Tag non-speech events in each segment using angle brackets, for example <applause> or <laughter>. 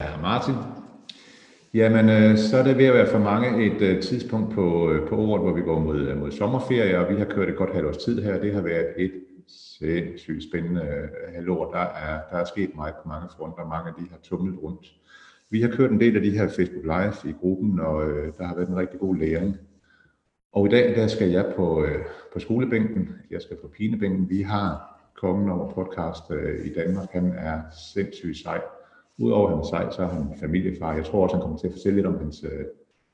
Ja, Martin. Jamen, øh, så er det ved at være for mange et øh, tidspunkt på, øh, på året, hvor vi går mod, øh, mod sommerferie, og vi har kørt et godt halvt års tid her. Det har været et sindssygt spændende øh, halvår. Der er, der er sket meget på mange fronter, mange af de har tumlet rundt. Vi har kørt en del af de her Facebook Live i gruppen, og øh, der har været en rigtig god læring. Og i dag der skal jeg på, øh, på skolebænken, jeg skal på pinebænken. Vi har kongen over podcast øh, i Danmark, han er sindssygt sej. Udover at han er sej, så er han familiefar. Jeg tror også, han kommer til at fortælle lidt om hans, øh,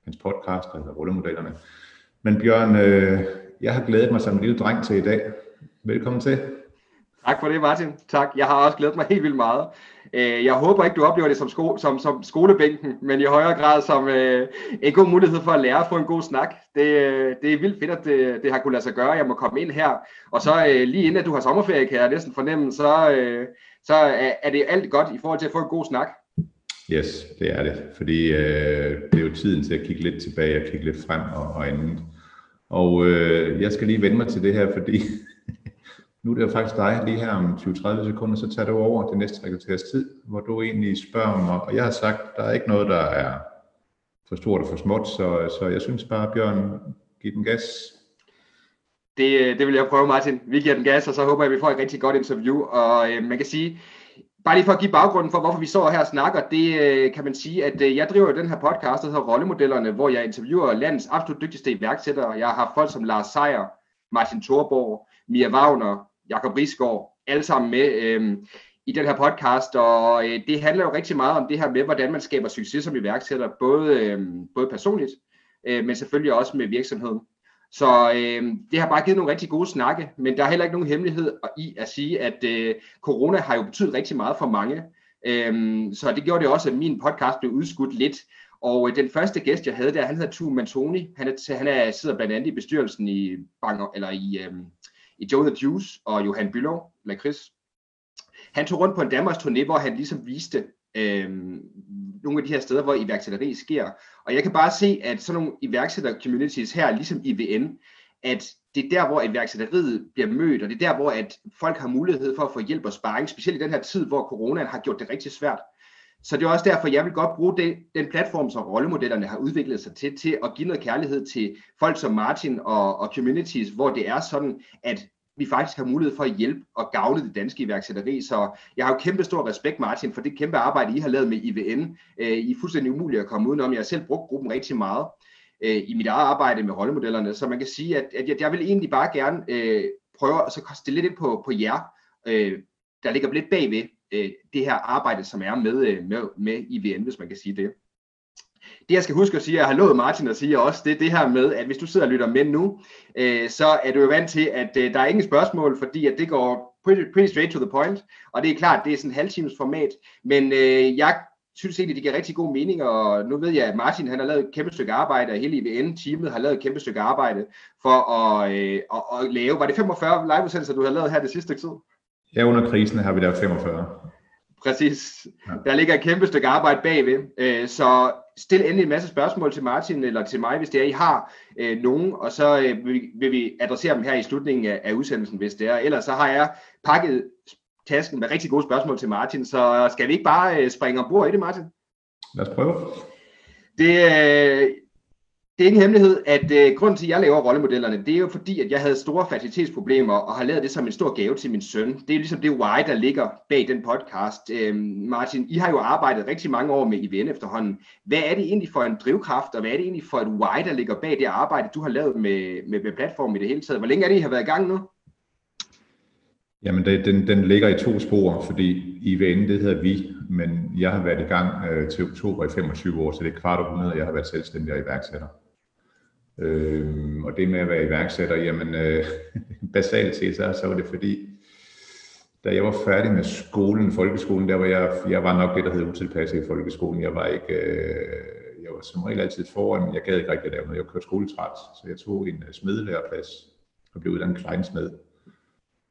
hans podcast, altså Rullemodellerne. Men Bjørn, øh, jeg har glædet mig som en lille dreng til i dag. Velkommen til. Tak for det, Martin. Tak. Jeg har også glædet mig helt vildt meget. Øh, jeg håber ikke, du oplever det som, sko- som, som skolebænken, men i højere grad som øh, en god mulighed for at lære at få en god snak. Det, øh, det er vildt fedt, at det, det har kunnet lade sig gøre. Jeg må komme ind her. Og så øh, lige inden at du har sommerferie, kan jeg næsten fornemme, så, øh, så øh, er det alt godt i forhold til at få en god snak. Yes, det er det. Fordi øh, det er jo tiden til at kigge lidt tilbage og kigge lidt frem og, og andet. Og øh, jeg skal lige vende mig til det her, fordi <laughs> nu er det jo faktisk dig lige her om 20-30 sekunder, så tager du over det næste rekruteres tid, hvor du egentlig spørger mig, og jeg har sagt, der er ikke noget, der er for stort og for småt, så, så jeg synes bare, Bjørn, giv den gas. Det, øh, det vil jeg prøve, Martin. Vi giver den gas, og så håber jeg, at vi får et rigtig godt interview. Og øh, man kan sige, bare lige for at give baggrunden for, hvorfor vi står her og snakker, det øh, kan man sige, at øh, jeg driver den her podcast, der hedder Rollemodellerne, hvor jeg interviewer landets absolut dygtigste iværksættere. Jeg har folk som Lars Seier, Martin Thorborg, Mia Wagner, Jakob Risgaard, alle sammen med øh, i den her podcast, og øh, det handler jo rigtig meget om det her med, hvordan man skaber succes som iværksætter, både, øh, både personligt, øh, men selvfølgelig også med virksomheden. Så øh, det har bare givet nogle rigtig gode snakke, men der er heller ikke nogen hemmelighed i at sige, at øh, corona har jo betydet rigtig meget for mange. Øh, så det gjorde det også, at min podcast blev udskudt lidt. Og øh, den første gæst, jeg havde der, han hedder Tu Mantoni. Han, er, han er, sidder blandt andet i bestyrelsen i Banger, eller i, øh, i Joe the Juice og Johan Bülow, eller Chris. Han tog rundt på en Danmarks turné, hvor han ligesom viste øh, nogle af de her steder, hvor iværksætteri sker. Og jeg kan bare se, at sådan nogle iværksætter-communities her, ligesom IVN, at det er der, hvor iværksætteriet bliver mødt, og det er der, hvor at folk har mulighed for at få hjælp og sparring, specielt i den her tid, hvor coronaen har gjort det rigtig svært. Så det er også derfor, jeg vil godt bruge det, den platform, som rollemodellerne har udviklet sig til, til at give noget kærlighed til folk som Martin og, og communities, hvor det er sådan, at vi faktisk har mulighed for at hjælpe og gavne det danske iværksætteri. Så jeg har jo kæmpe stor respekt, Martin, for det kæmpe arbejde, I har lavet med IVN. Øh, I er fuldstændig umuligt at komme udenom. Jeg har selv brugt gruppen rigtig meget øh, i mit eget arbejde med rollemodellerne, så man kan sige, at, at jeg, jeg vil egentlig bare gerne øh, prøve at så stille lidt ind på, på jer, øh, der ligger lidt bagved øh, det her arbejde, som er med, øh, med, med IVN, hvis man kan sige det. Det jeg skal huske at sige, jeg har lovet Martin at sige også, det er det her med, at hvis du sidder og lytter med nu, øh, så er du jo vant til, at øh, der er ingen spørgsmål, fordi at det går pretty, pretty straight to the point, og det er klart, det er sådan en halvtimes format, men øh, jeg synes egentlig, det giver rigtig god mening, og nu ved jeg, at Martin han har lavet et kæmpe stykke arbejde, og hele IVN-teamet har lavet et kæmpe stykke arbejde for at, øh, at, at lave, var det 45 liveudsendelser, du har lavet her det sidste tid? Ja, under krisen har vi der 45. Præcis. Ja. Der ligger et kæmpe stykke arbejde bagved. Øh, så stil endelig en masse spørgsmål til Martin eller til mig, hvis det er, I har øh, nogen, og så øh, vil, vil vi adressere dem her i slutningen af, af udsendelsen, hvis det er. Ellers så har jeg pakket tasken med rigtig gode spørgsmål til Martin, så skal vi ikke bare øh, springe ombord i det, Martin? Lad os prøve. Det, øh, det er ingen hemmelighed, at øh, grunden til, at jeg laver rollemodellerne, det er jo fordi, at jeg havde store facilitetsproblemer og har lavet det som en stor gave til min søn. Det er ligesom det why, der ligger bag den podcast. Øh, Martin, I har jo arbejdet rigtig mange år med IVN efterhånden. Hvad er det egentlig for en drivkraft, og hvad er det egentlig for et why, der ligger bag det arbejde, du har lavet med, med, med platformen i det hele taget? Hvor længe er det, I har været i gang nu? Jamen, det, den, den ligger i to spor, fordi IVN, det hedder vi, men jeg har været i gang øh, til oktober i 25 år, så det er kvart århundrede, jeg har været selvstændig og iværksætter. Øh, og det med at være iværksætter, jamen øh, <laughs> basalt set, så, så var det fordi, da jeg var færdig med skolen, folkeskolen, der var jeg, jeg var nok det, der hed utilpasset i folkeskolen. Jeg var ikke, øh, jeg var som regel altid foran, men jeg gad ikke rigtig at lave noget. Jeg kørte skoletræt, så jeg tog en øh, uh, smedelæreplads og blev uddannet kleinsmed.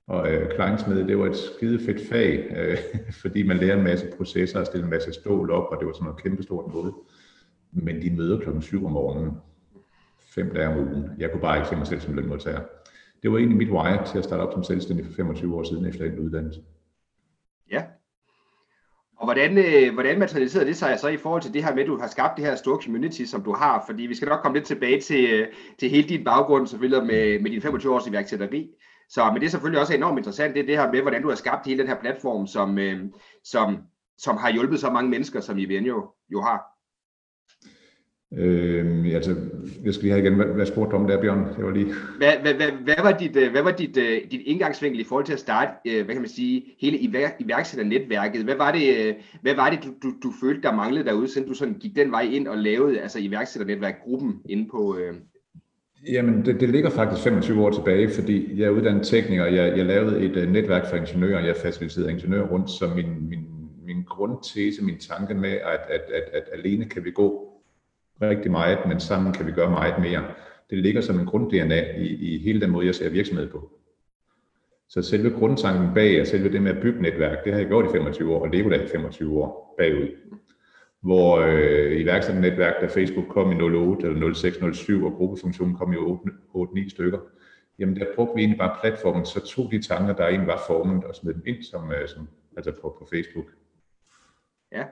Og øh, kleinsmed, det var et skide fedt fag, øh, <laughs> fordi man lærer en masse processer og stille en masse stål op, og det var sådan noget kæmpestort noget. Men de møder klokken 7 om morgenen, fem dage om ugen. Jeg kunne bare ikke se mig selv som lønmodtager. Det var egentlig mit wire til at starte op som selvstændig for 25 år siden efter en uddannelse. Ja. Og hvordan, øh, hvordan materialiserer det sig så i forhold til det her med, at du har skabt det her store community, som du har? Fordi vi skal nok komme lidt tilbage til, øh, til hele din baggrund, selvfølgelig med, med din 25 års iværksætteri. Så, men det er selvfølgelig også enormt interessant, det er det her med, hvordan du har skabt hele den her platform, som, øh, som, som har hjulpet så mange mennesker, som IVN jo, jo har. Øh, altså, jeg skal lige have igen, hvad, hvad spurgte du om der, Bjørn? Det var lige... Hvad, hvad, hvad, hvad var, dit, øh, hvad var dit, øh, dit indgangsvinkel i forhold til at starte, øh, hvad kan man sige, hele iværksætternetværket? Hvad var det, hvad var det du, du, du følte, der manglede derude, siden du sådan gik den vej ind og lavede altså iværksætternetværkgruppen inde på... Øh... Jamen, det, det ligger faktisk 25 år tilbage, fordi jeg er uddannet tekniker, jeg, jeg lavede et netværk for ingeniører, jeg faciliterede ingeniører rundt, så min, min, min grundtese, min tanke med, at, at, at, at alene kan vi gå rigtig meget, men sammen kan vi gøre meget mere. Det ligger som en grund-DNA i, i hele den måde, jeg ser virksomhed på. Så selve grundtanken bag, og selve det med at bygge netværk, det har jeg gjort i 25 år, og lever af i 25 år bagud. Hvor øh, iværksætternetværk, da Facebook kom i 08 eller 06, 07, og gruppefunktionen kom i 8-9 stykker, jamen der brugte vi egentlig bare platformen, så tog de tanker, der egentlig var formet, og smed dem ind som, øh, som altså på, på Facebook. Ja,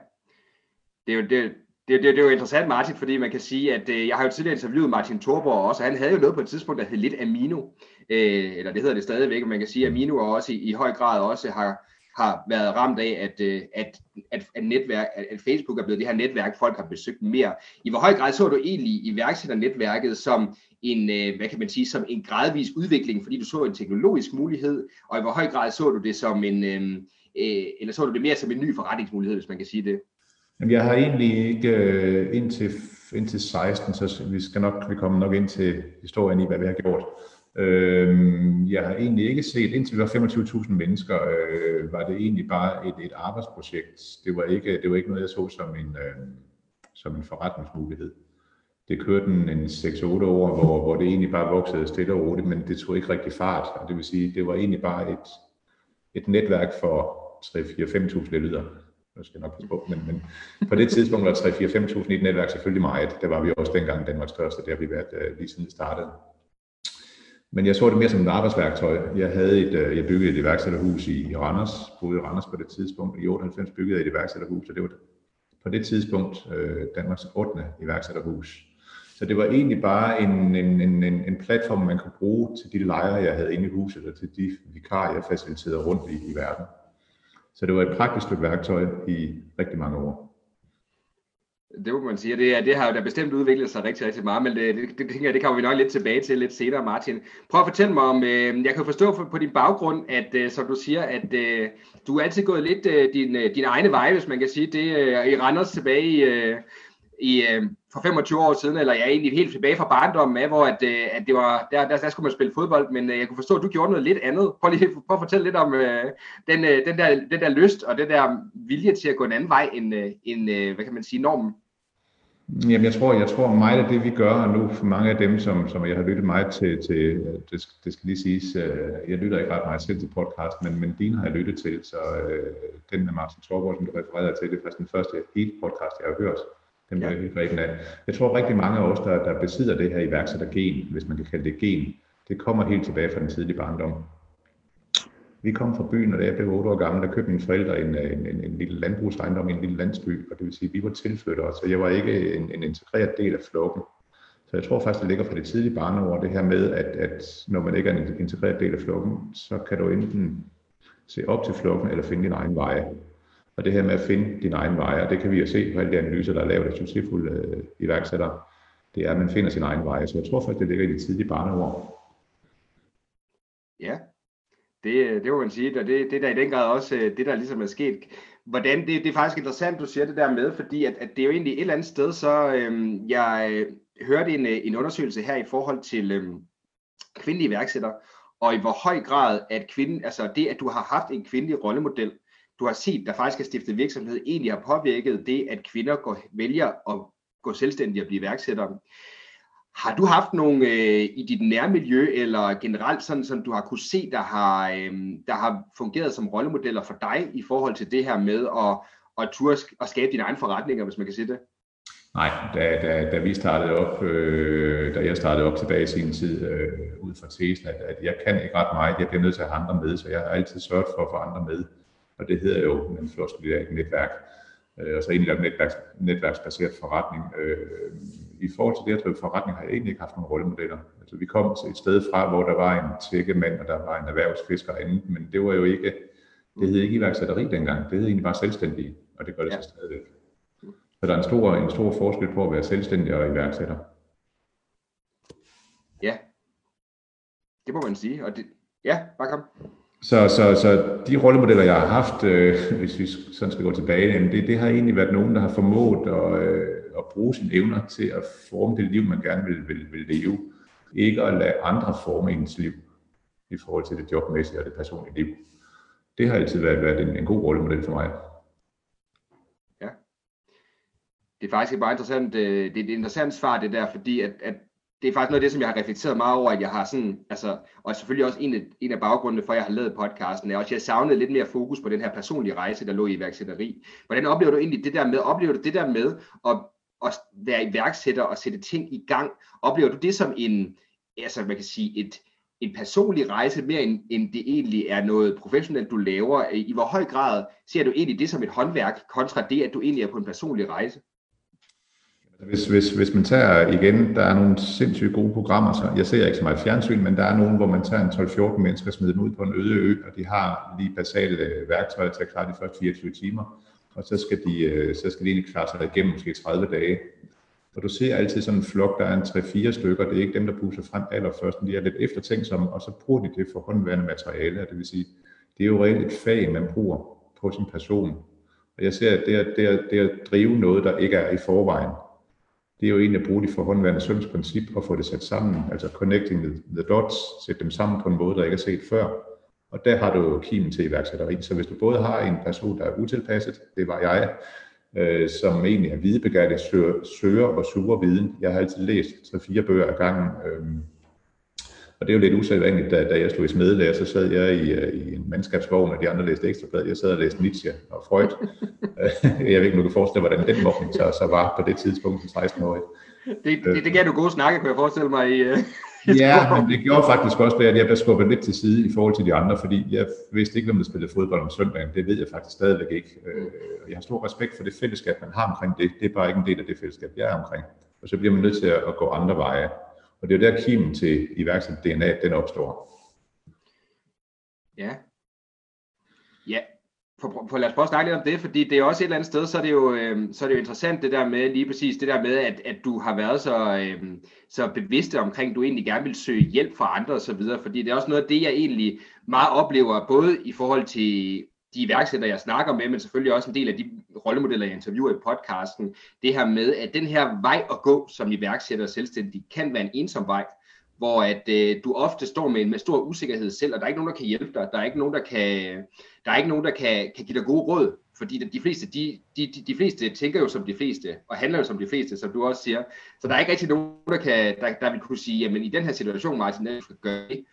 det er jo det, det, det, det er jo interessant, Martin, fordi man kan sige, at øh, jeg har jo tidligere interviewet Martin Thorborg også, og han havde jo noget på et tidspunkt, der hed lidt Amino, øh, eller det hedder det stadigvæk, og man kan sige, at Amino også i, i høj grad også har, har været ramt af, at, øh, at, at, at, netværk, at, at Facebook er blevet det her netværk, folk har besøgt mere. I hvor høj grad så du egentlig iværksætternetværket som en, øh, hvad kan man sige, som en gradvis udvikling, fordi du så en teknologisk mulighed, og i hvor høj grad så du det som en, øh, øh, eller så du det mere som en ny forretningsmulighed, hvis man kan sige det? Jamen, jeg har egentlig ikke øh, indtil, indtil 16, så vi skal nok, vi kommer nok ind til historien i, hvad vi har gjort. Øh, jeg har egentlig ikke set, indtil vi var 25.000 mennesker, øh, var det egentlig bare et, et arbejdsprojekt. Det var ikke, det var ikke noget, jeg så som en, øh, som en forretningsmulighed. Det kørte en, en 6-8 år, hvor, hvor det egentlig bare voksede stille og roligt, men det tog ikke rigtig fart. Og det vil sige, det var egentlig bare et, et netværk for 3-4-5.000 lyder nu skal nok passe på, men, men på det tidspunkt var 3-4-5.000 i et netværk selvfølgelig meget. Det var vi også dengang Danmarks største, det har vi været øh, lige siden vi startede. Men jeg så det mere som et arbejdsværktøj. Jeg, havde et, øh, jeg byggede et iværksætterhus i i Randers, boede i Randers på det tidspunkt. I 98 byggede jeg et iværksætterhus, og det var på det tidspunkt øh, Danmarks 8. iværksætterhus. Så det var egentlig bare en, en, en, en, en platform, man kunne bruge til de lejre, jeg havde inde i huset, og til de vikarer, jeg faciliterede rundt i, i verden. Så det var et praktisk stykke værktøj i rigtig mange år. Det må man sige, det, er, det har jo da bestemt udviklet sig rigtig, rigtig meget, men det, det, det, det kommer vi nok lidt tilbage til lidt senere, Martin. Prøv at fortælle mig om, øh, jeg kan forstå på din baggrund, at øh, som du siger, at øh, du er altid gået lidt øh, din, øh, din egne veje, hvis man kan sige det, øh, i Randers tilbage i, øh, i, øh, for 25 år siden, eller jeg er egentlig helt tilbage fra barndommen af, hvor at, øh, at det var, der, der, der skulle man spille fodbold, men øh, jeg kunne forstå, at du gjorde noget lidt andet. Prøv lige <laughs> prøv at fortælle lidt om øh, den, øh, den, der, den der lyst og den der vilje til at gå en anden vej end, øh, end øh, hvad kan man sige, normen. Jamen, jeg tror, jeg tror meget af det, vi gør, nu for mange af dem, som, som jeg har lyttet meget til, til det, det skal lige siges, øh, jeg lytter ikke ret meget selv til podcast, men, men din har jeg lyttet til, så øh, den med Martin Thorborg, som du refererede til, det er faktisk den første hele podcast, jeg har hørt. Den var ja. rigtig af. Jeg tror rigtig mange af os, der, der besidder det her iværksættergen, hvis man kan kalde det gen, det kommer helt tilbage fra den tidlige barndom. Vi kom fra byen, og da jeg blev 8 år gammel, der købte mine forældre en, en, en, en lille landbrugsejendom i en lille landsby, og det vil sige, at vi var tilflyttere, så jeg var ikke en, en integreret del af flokken. Så jeg tror faktisk, det ligger fra det tidlige barneår, det her med, at, at når man ikke er en integreret del af flokken, så kan du enten se op til flokken eller finde din egen vej. Og det her med at finde din egen vej, og det kan vi jo se på alle de analyser, der er lavet af succesfulde øh, iværksættere, det er, at man finder sin egen vej. Så jeg tror faktisk, det ligger i de tidlige barneår. Ja, det, øh, det må man sige, og det, det er der i den grad også øh, det, der ligesom er sket. Hvordan, det, det er faktisk interessant, du siger det der med, fordi at, at det er jo egentlig et eller andet sted, så øhm, jeg øh, hørte en, en undersøgelse her i forhold til øhm, kvindelige iværksættere, og i hvor høj grad at kvinden, altså det, at du har haft en kvindelig rollemodel, du har set, der faktisk er stiftet virksomhed, egentlig har påvirket det, at kvinder går, vælger at gå selvstændige og blive iværksættere. Har du haft nogle øh, i dit nærmiljø, eller generelt sådan, som du har kunne se, der har, øh, der har fungeret som rollemodeller for dig i forhold til det her med at, at turde og skabe dine egne forretninger, hvis man kan sige det? Nej, da, da, da vi startede op, øh, da jeg startede op tilbage i sin tid, øh, ud fra tesen, at, at jeg kan ikke ret meget, jeg bliver nødt til at have andre med, så jeg har altid sørget for at få andre med og det hedder jo en et netværk, øh, og så egentlig en netværks, netværksbaseret forretning. Øh, I forhold til det at drive forretning har jeg egentlig ikke haft nogen rollemodeller. Altså, vi kom til et sted fra, hvor der var en tækkemand, og der var en erhvervsfisker og andet, men det var jo ikke, det hed ikke iværksætteri dengang, det hed egentlig bare selvstændige, og det gør det ja. så stadigvæk. Så der er en stor, en stor forskel på at være selvstændig og iværksætter. Ja, det må man sige. Og det, ja, bare kom. Så, så, så de rollemodeller, jeg har haft, øh, hvis vi sådan skal gå tilbage, det, det har egentlig været nogen, der har formået at, øh, at bruge sine evner til at forme det liv, man gerne vil, vil, vil leve. Ikke at lade andre forme ens liv i forhold til det jobmæssige og det personlige liv. Det har altid været, været en, en god rollemodel for mig. Ja. Det er faktisk et meget interessant, Det, det er et interessant svar det der, fordi at, at det er faktisk noget af det, som jeg har reflekteret meget over, at jeg har sådan, altså, og selvfølgelig også en af, en af baggrundene for, at jeg har lavet podcasten, er også, at jeg savnede lidt mere fokus på den her personlige rejse, der lå i iværksætteri. Hvordan oplever du egentlig det der med, oplever du det der med at, at være iværksætter og sætte ting i gang? Oplever du det som en, altså man kan sige, et, en personlig rejse mere end, end det egentlig er noget professionelt, du laver? I hvor høj grad ser du egentlig det som et håndværk, kontra det, at du egentlig er på en personlig rejse? Hvis, hvis, hvis man tager igen, der er nogle sindssygt gode programmer, så jeg ser ikke så meget fjernsyn, men der er nogle, hvor man tager en 12-14 mennesker og smider dem ud på en øde ø, og de har lige basale øh, værktøjer til at klare de første 24 timer, og så skal de, øh, så skal de egentlig klare sig igennem måske 30 dage. Og du ser altid sådan en flok, der er en 3-4 stykker, det er ikke dem, der puser frem allerførst, men de er lidt eftertænksomme, og så bruger de det for håndværende materiale, det vil sige, det er jo reelt et fag, man bruger på sin person. Og jeg ser, at det er, det er, det er at drive noget, der ikke er i forvejen, det er jo egentlig at bruge de forhåndværende søvnsprincip og få det sat sammen, altså connecting the, the dots, sætte dem sammen på en måde, der ikke er set før. Og der har du jo kimen til iværksætteri. Så hvis du både har en person, der er utilpasset, det var jeg, øh, som egentlig er videbegærlig, søger, søger og suger viden. Jeg har altid læst tre fire bøger ad gangen, øh, og det er jo lidt usædvanligt, da, da jeg stod i smedelærer, så sad jeg i, øh, i en mandskabsvogn, og de andre læste ekstrablad. Jeg sad og læste Nietzsche og Freud. <laughs> jeg ved ikke, om du kan forestille hvordan den mobning så, så var på det tidspunkt som 16-årig. Det, det, det gav du gode snakke, kunne jeg forestille mig. I, uh, ja, men det gjorde faktisk også, at jeg blev skubbet lidt til side i forhold til de andre, fordi jeg vidste ikke, om jeg spillede fodbold om søndagen. Det ved jeg faktisk stadigvæk ikke. Øh, jeg har stor respekt for det fællesskab, man har omkring det. Det er bare ikke en del af det fællesskab, jeg er omkring. Og så bliver man nødt til at gå andre veje. Og det er jo der kimen til iværksætter DNA, den opstår. Ja. Ja, for, for lad os prøve at snakke lidt om det, fordi det er også et eller andet sted, så er det jo, øh, så er det jo interessant det der med, lige præcis det der med, at, at du har været så, øh, så bevidst omkring, at du egentlig gerne vil søge hjælp fra andre osv., fordi det er også noget af det, jeg egentlig meget oplever, både i forhold til de iværksættere, jeg snakker med, men selvfølgelig også en del af de rollemodeller, jeg interviewer i podcasten, det her med, at den her vej at gå som iværksætter og selvstændig, kan være en ensom vej, hvor at øh, du ofte står med en med stor usikkerhed selv, og der er ikke nogen, der kan hjælpe dig, der er ikke nogen, der kan, der er ikke nogen, der kan, kan give dig gode råd, fordi de fleste, de, de, de, de fleste tænker jo som de fleste, og handler jo som de fleste, som du også siger. Så der er ikke rigtig nogen, der, kan, der, der vil kunne sige, jamen i den her situation, Martin, der skal gøre det.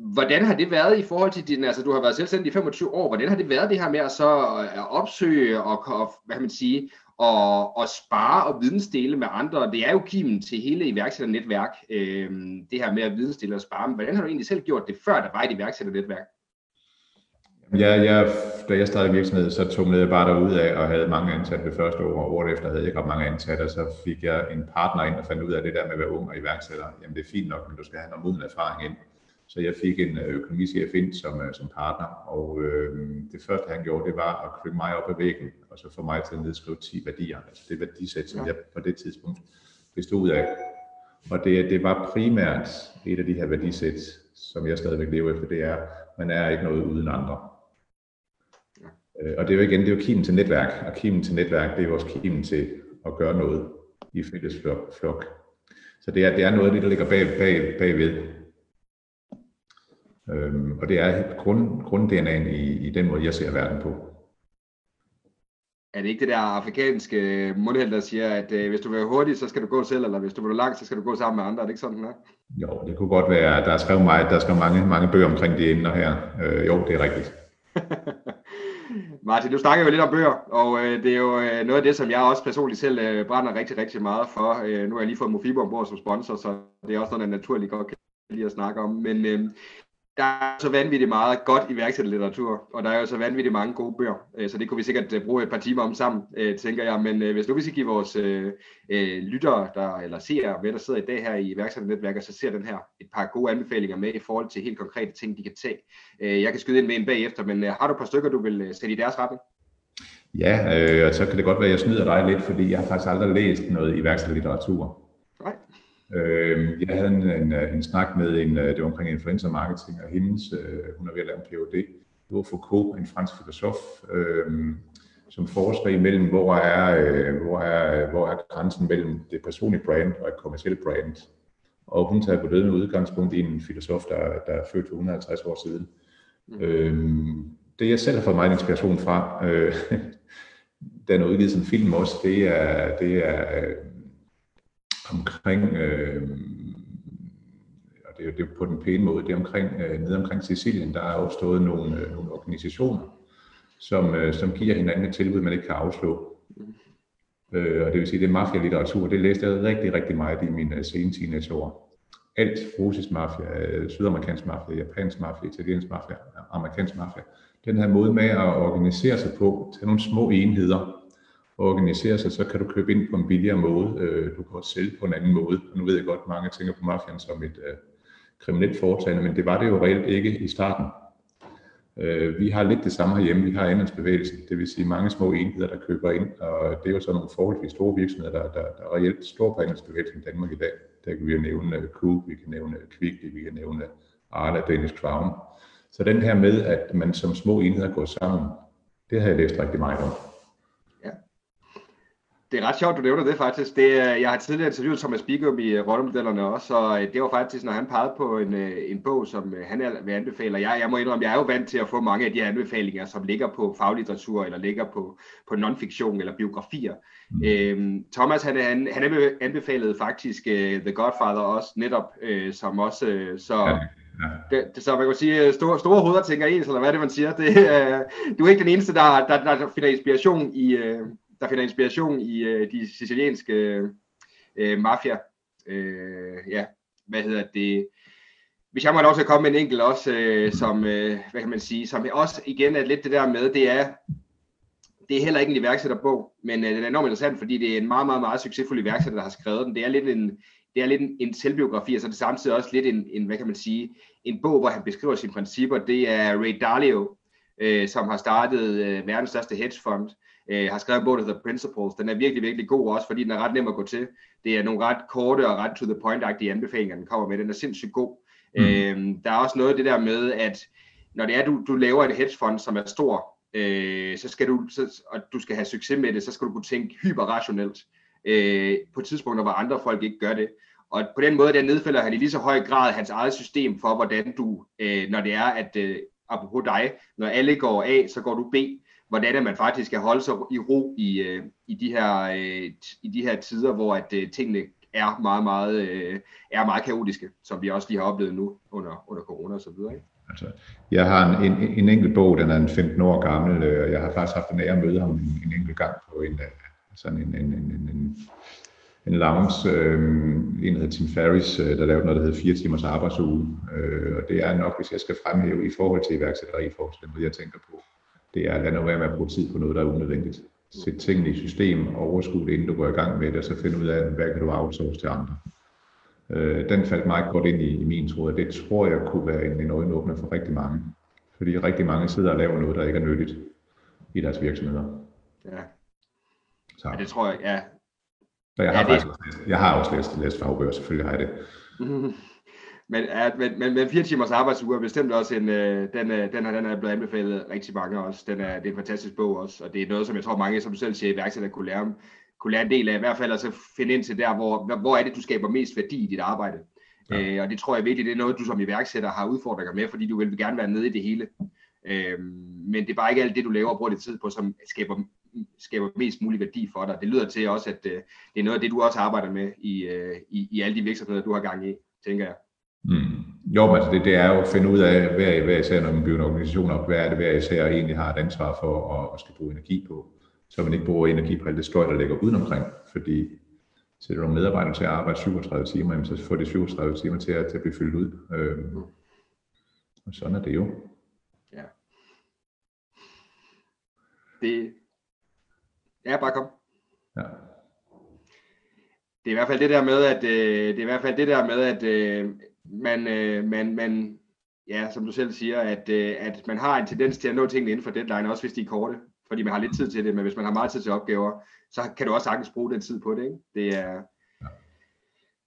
Hvordan har det været i forhold til din, altså du har været selvstændig i 25 år, hvordan har det været det her med at så øh, at opsøge og, og hvad kan man sige, og, og spare og vidensdele med andre. Det er jo kimen til hele iværksætternetværk, øh, det her med at vidensdele og spare. Men hvordan har du egentlig selv gjort det, før der var et iværksætternetværk? Ja, jeg, da jeg startede virksomhed, så tog jeg bare derud af og havde mange ansatte det første år, og året efter havde jeg ikke ret mange ansatte, og så fik jeg en partner ind og fandt ud af det der med at være ung og iværksætter. Jamen det er fint nok, men du skal have noget moden erfaring ind. Så jeg fik en øh, økonomichef ind som, øh, som partner, og øh, det første han gjorde, det var at krybe mig op ad væggen, og så få mig til at nedskrive 10 værdier, altså det værdisæt, som jeg på det tidspunkt bestod af. Og det, det var primært et af de her værdisæt, som jeg stadigvæk lever efter, det er, man er ikke noget uden andre. Øh, og det er jo igen, det er jo kimen til netværk, og kimen til netværk, det er jo også kimen til at gøre noget i fælles flok. Så det er, det er noget af det, der ligger bag, bag, bagved. Øhm, og det er grund, grund-DNA'en i, i den måde, jeg ser verden på. Er det ikke det der afrikanske mundheld, der siger, at øh, hvis du vil være hurtig, så skal du gå selv, eller hvis du vil langt, så skal du gå sammen med andre? Er det ikke sådan, den er? Jo, det kunne godt være. Der er skrevet, meget, der er skrevet mange, mange bøger omkring de emner her. Øh, jo, det er rigtigt. <laughs> Martin, du snakker jo lidt om bøger, og øh, det er jo øh, noget af det, som jeg også personligt selv øh, brænder rigtig, rigtig meget for. Øh, nu har jeg lige fået Mofibo ombord som sponsor, så det er også noget, der naturligt godt kan lide at snakke om. Men øh, der er så vanvittigt meget godt iværksætterlitteratur, og der er jo så vanvittigt mange gode bøger, øh, så det kunne vi sikkert øh, bruge et par timer om sammen, øh, tænker jeg. Men hvis nu vi skal give vores lyttere, der, eller seere, hvad der sidder i dag her i iværksætternetværket, så ser den her et par gode anbefalinger med i forhold til helt konkrete ting, de kan tage. Jeg kan skyde ind med en bagefter, men har du et par stykker, du vil sætte i deres retning? Ja, øh, og så kan det godt være, at jeg snyder dig lidt, fordi jeg har faktisk aldrig læst noget iværksætterlitteratur. Nej. Øh, jeg havde en, en, en snak med en, øh, det var omkring influencer marketing, og hendes, øh, hun er ved at lave en PhD. Var Foucault, en fransk filosof, øh, som forsker imellem, hvor er, øh, hvor, er, hvor er grænsen mellem det personlige brand og et kommersielt brand. Og hun tager på det med udgangspunkt i en filosof, der, der er født for 150 år siden. Mm. Øh, det jeg selv har fået meget inspiration fra, øh, <laughs> den er udgivet som film også, det er, det er øh, omkring, øh, og det er, det er på den pæne måde, det er omkring, øh, nede omkring Sicilien, der er opstået nogle, øh, nogle organisationer, som, øh, som giver hinanden et tilbud, man ikke kan afslå. Øh, og det vil sige, det er mafia-litteratur. Det læste jeg rigtig, rigtig meget i mine øh, sene teenageår. Alt russisk mafia, øh, sydamerikansk mafia, japansk mafia, italiensk mafia, amerikansk mafia. Den her måde med at organisere sig på, til nogle små enheder, organisere sig, så kan du købe ind på en billigere måde. Øh, du kan også sælge på en anden måde. Og nu ved jeg godt, at mange tænker på mafian som et øh, kriminelt foretagende, men det var det jo reelt ikke i starten. Øh, vi har lidt det samme herhjemme. Vi har andelsbevægelsen, det vil sige mange små enheder, der køber ind, og det er jo sådan nogle forholdsvis store virksomheder, der, der, der reelt står på andelsbevægelsen i Danmark i dag. Der kan vi nævne øh, Coop, vi kan nævne øh, Kvickly, vi kan nævne Arla, Danish Crown. Så den her med, at man som små enheder går sammen, det har jeg læst rigtig meget om. Det er ret sjovt, du nævner det faktisk. Det, jeg har tidligere interviewet Thomas Bigum i øh, rollemodellerne også, og øh, det var faktisk, når han pegede på en, øh, en bog, som han vil anbefale. Jeg, jeg må indrømme, jeg er jo vant til at få mange af de anbefalinger, som ligger på faglitteratur, eller ligger på, på non-fiktion eller biografier. Mm. Øhm, Thomas, han, han, han anbefalede faktisk uh, The Godfather også, netop, uh, som også, uh, så... Ja. Ja. Det, det, så man kan sige, store, store hoveder tænker ens, eller hvad det, man siger. Det, uh, du er ikke den eneste, der, der, der finder inspiration i, uh, der finder inspiration i øh, de sicilianske øh, mafia. Øh, ja, hvad hedder det? Hvis jeg må lov til at komme med en enkelt også, øh, som, øh, hvad kan man sige, som også igen er lidt det der med, det er, det er heller ikke en iværksætterbog, men øh, den er enormt interessant, fordi det er en meget, meget, meget succesfuld iværksætter, der har skrevet den. Det er lidt en, det er lidt en, en selvbiografi, og så er det samtidig også lidt en, en, hvad kan man sige, en bog, hvor han beskriver sine principper. Det er Ray Dalio, øh, som har startet øh, verdens største hedgefond, øh, har skrevet en bog, der hedder Principles. Den er virkelig, virkelig god også, fordi den er ret nem at gå til. Det er nogle ret korte og ret to the point-agtige anbefalinger, den kommer med. Den er sindssygt god. Mm. Øh, der er også noget af det der med, at når det er, du, du laver en hedgefond, som er stor, øh, så skal du, så, og du skal have succes med det, så skal du kunne tænke hyperrationelt øh, på tidspunkter, hvor andre folk ikke gør det. Og på den måde, der nedfælder han i lige så høj grad hans eget system for, hvordan du, øh, når det er, at øh, apropos dig, når alle går A, så går du B hvordan er man faktisk skal holde sig i ro i, øh, i, de, her, øh, i de her tider, hvor at øh, tingene er meget, meget, øh, er meget kaotiske, som vi også lige har oplevet nu under, under corona og så videre. Ikke? Altså, jeg har en, en, en enkelt bog, den er en 15 år gammel, øh, og jeg har faktisk haft en ære at møde ham en, en enkelt gang på en, øh, sådan en, en, en, en, en, en lounge, øh, en hedder Tim Ferris, øh, der lavede noget, der hedder 4 timers arbejdsuge. Øh, og det er nok, hvis jeg skal fremhæve i forhold til iværksætteri, i forhold til det, jeg tænker på det er at lade være med at bruge tid på noget, der er unødvendigt. Sæt tingene i system og overskue det, inden du går i gang med det, og så finde ud af, hvad kan du outsource til andre. Øh, den faldt meget godt ind i, i min tråd, og det tror jeg kunne være en, en øjenåbner for rigtig mange. Fordi rigtig mange sidder og laver noget, der ikke er nyttigt i deres virksomheder. Ja. Så. ja det tror jeg, ja. Så jeg har, ja, det... faktisk, jeg har også læst, læst fagbøger, selvfølgelig har jeg det. <laughs> Men, ja, men, men, men fire timers arbejdsuge er bestemt også en, øh, den, øh, den, den er blevet anbefalet rigtig mange også. Den er, det er en fantastisk bog også, og det er noget, som jeg tror mange, som du selv siger, iværksætter kunne lære, kunne lære en del af, i hvert fald altså finde ind til der, hvor, hvor er det, du skaber mest værdi i dit arbejde. Ja. Øh, og det tror jeg virkelig, det er noget, du som iværksætter har udfordringer med, fordi du vil gerne være nede i det hele. Øh, men det er bare ikke alt det, du laver og bruger dit tid på, som skaber, skaber mest mulig værdi for dig. Det lyder til også, at øh, det er noget af det, du også arbejder med i, øh, i, i alle de virksomheder, du har gang i, tænker jeg. Mm. Jo, altså det, det er jo at finde ud af, hvad, hvad især, når man bygger en organisation op, hvad er det, hvad især egentlig har et ansvar for at, at skal bruge energi på, så man ikke bruger energi på alt det støj, der ligger udenomkring, fordi sætter nogle medarbejdere til at arbejde 37 timer, så får de 37 timer til at, til at blive fyldt ud. Øhm, Og sådan er det jo. Ja. Det... Ja, bare kom. Ja. Det er i hvert fald det der med, at øh, det er i hvert fald det der med, at øh, man, øh, man, man, ja, som du selv siger, at, øh, at man har en tendens til at nå tingene inden for deadline, også hvis de er korte, fordi man har lidt tid til det, men hvis man har meget tid til opgaver, så kan du også sagtens bruge den tid på det, ikke? Det er...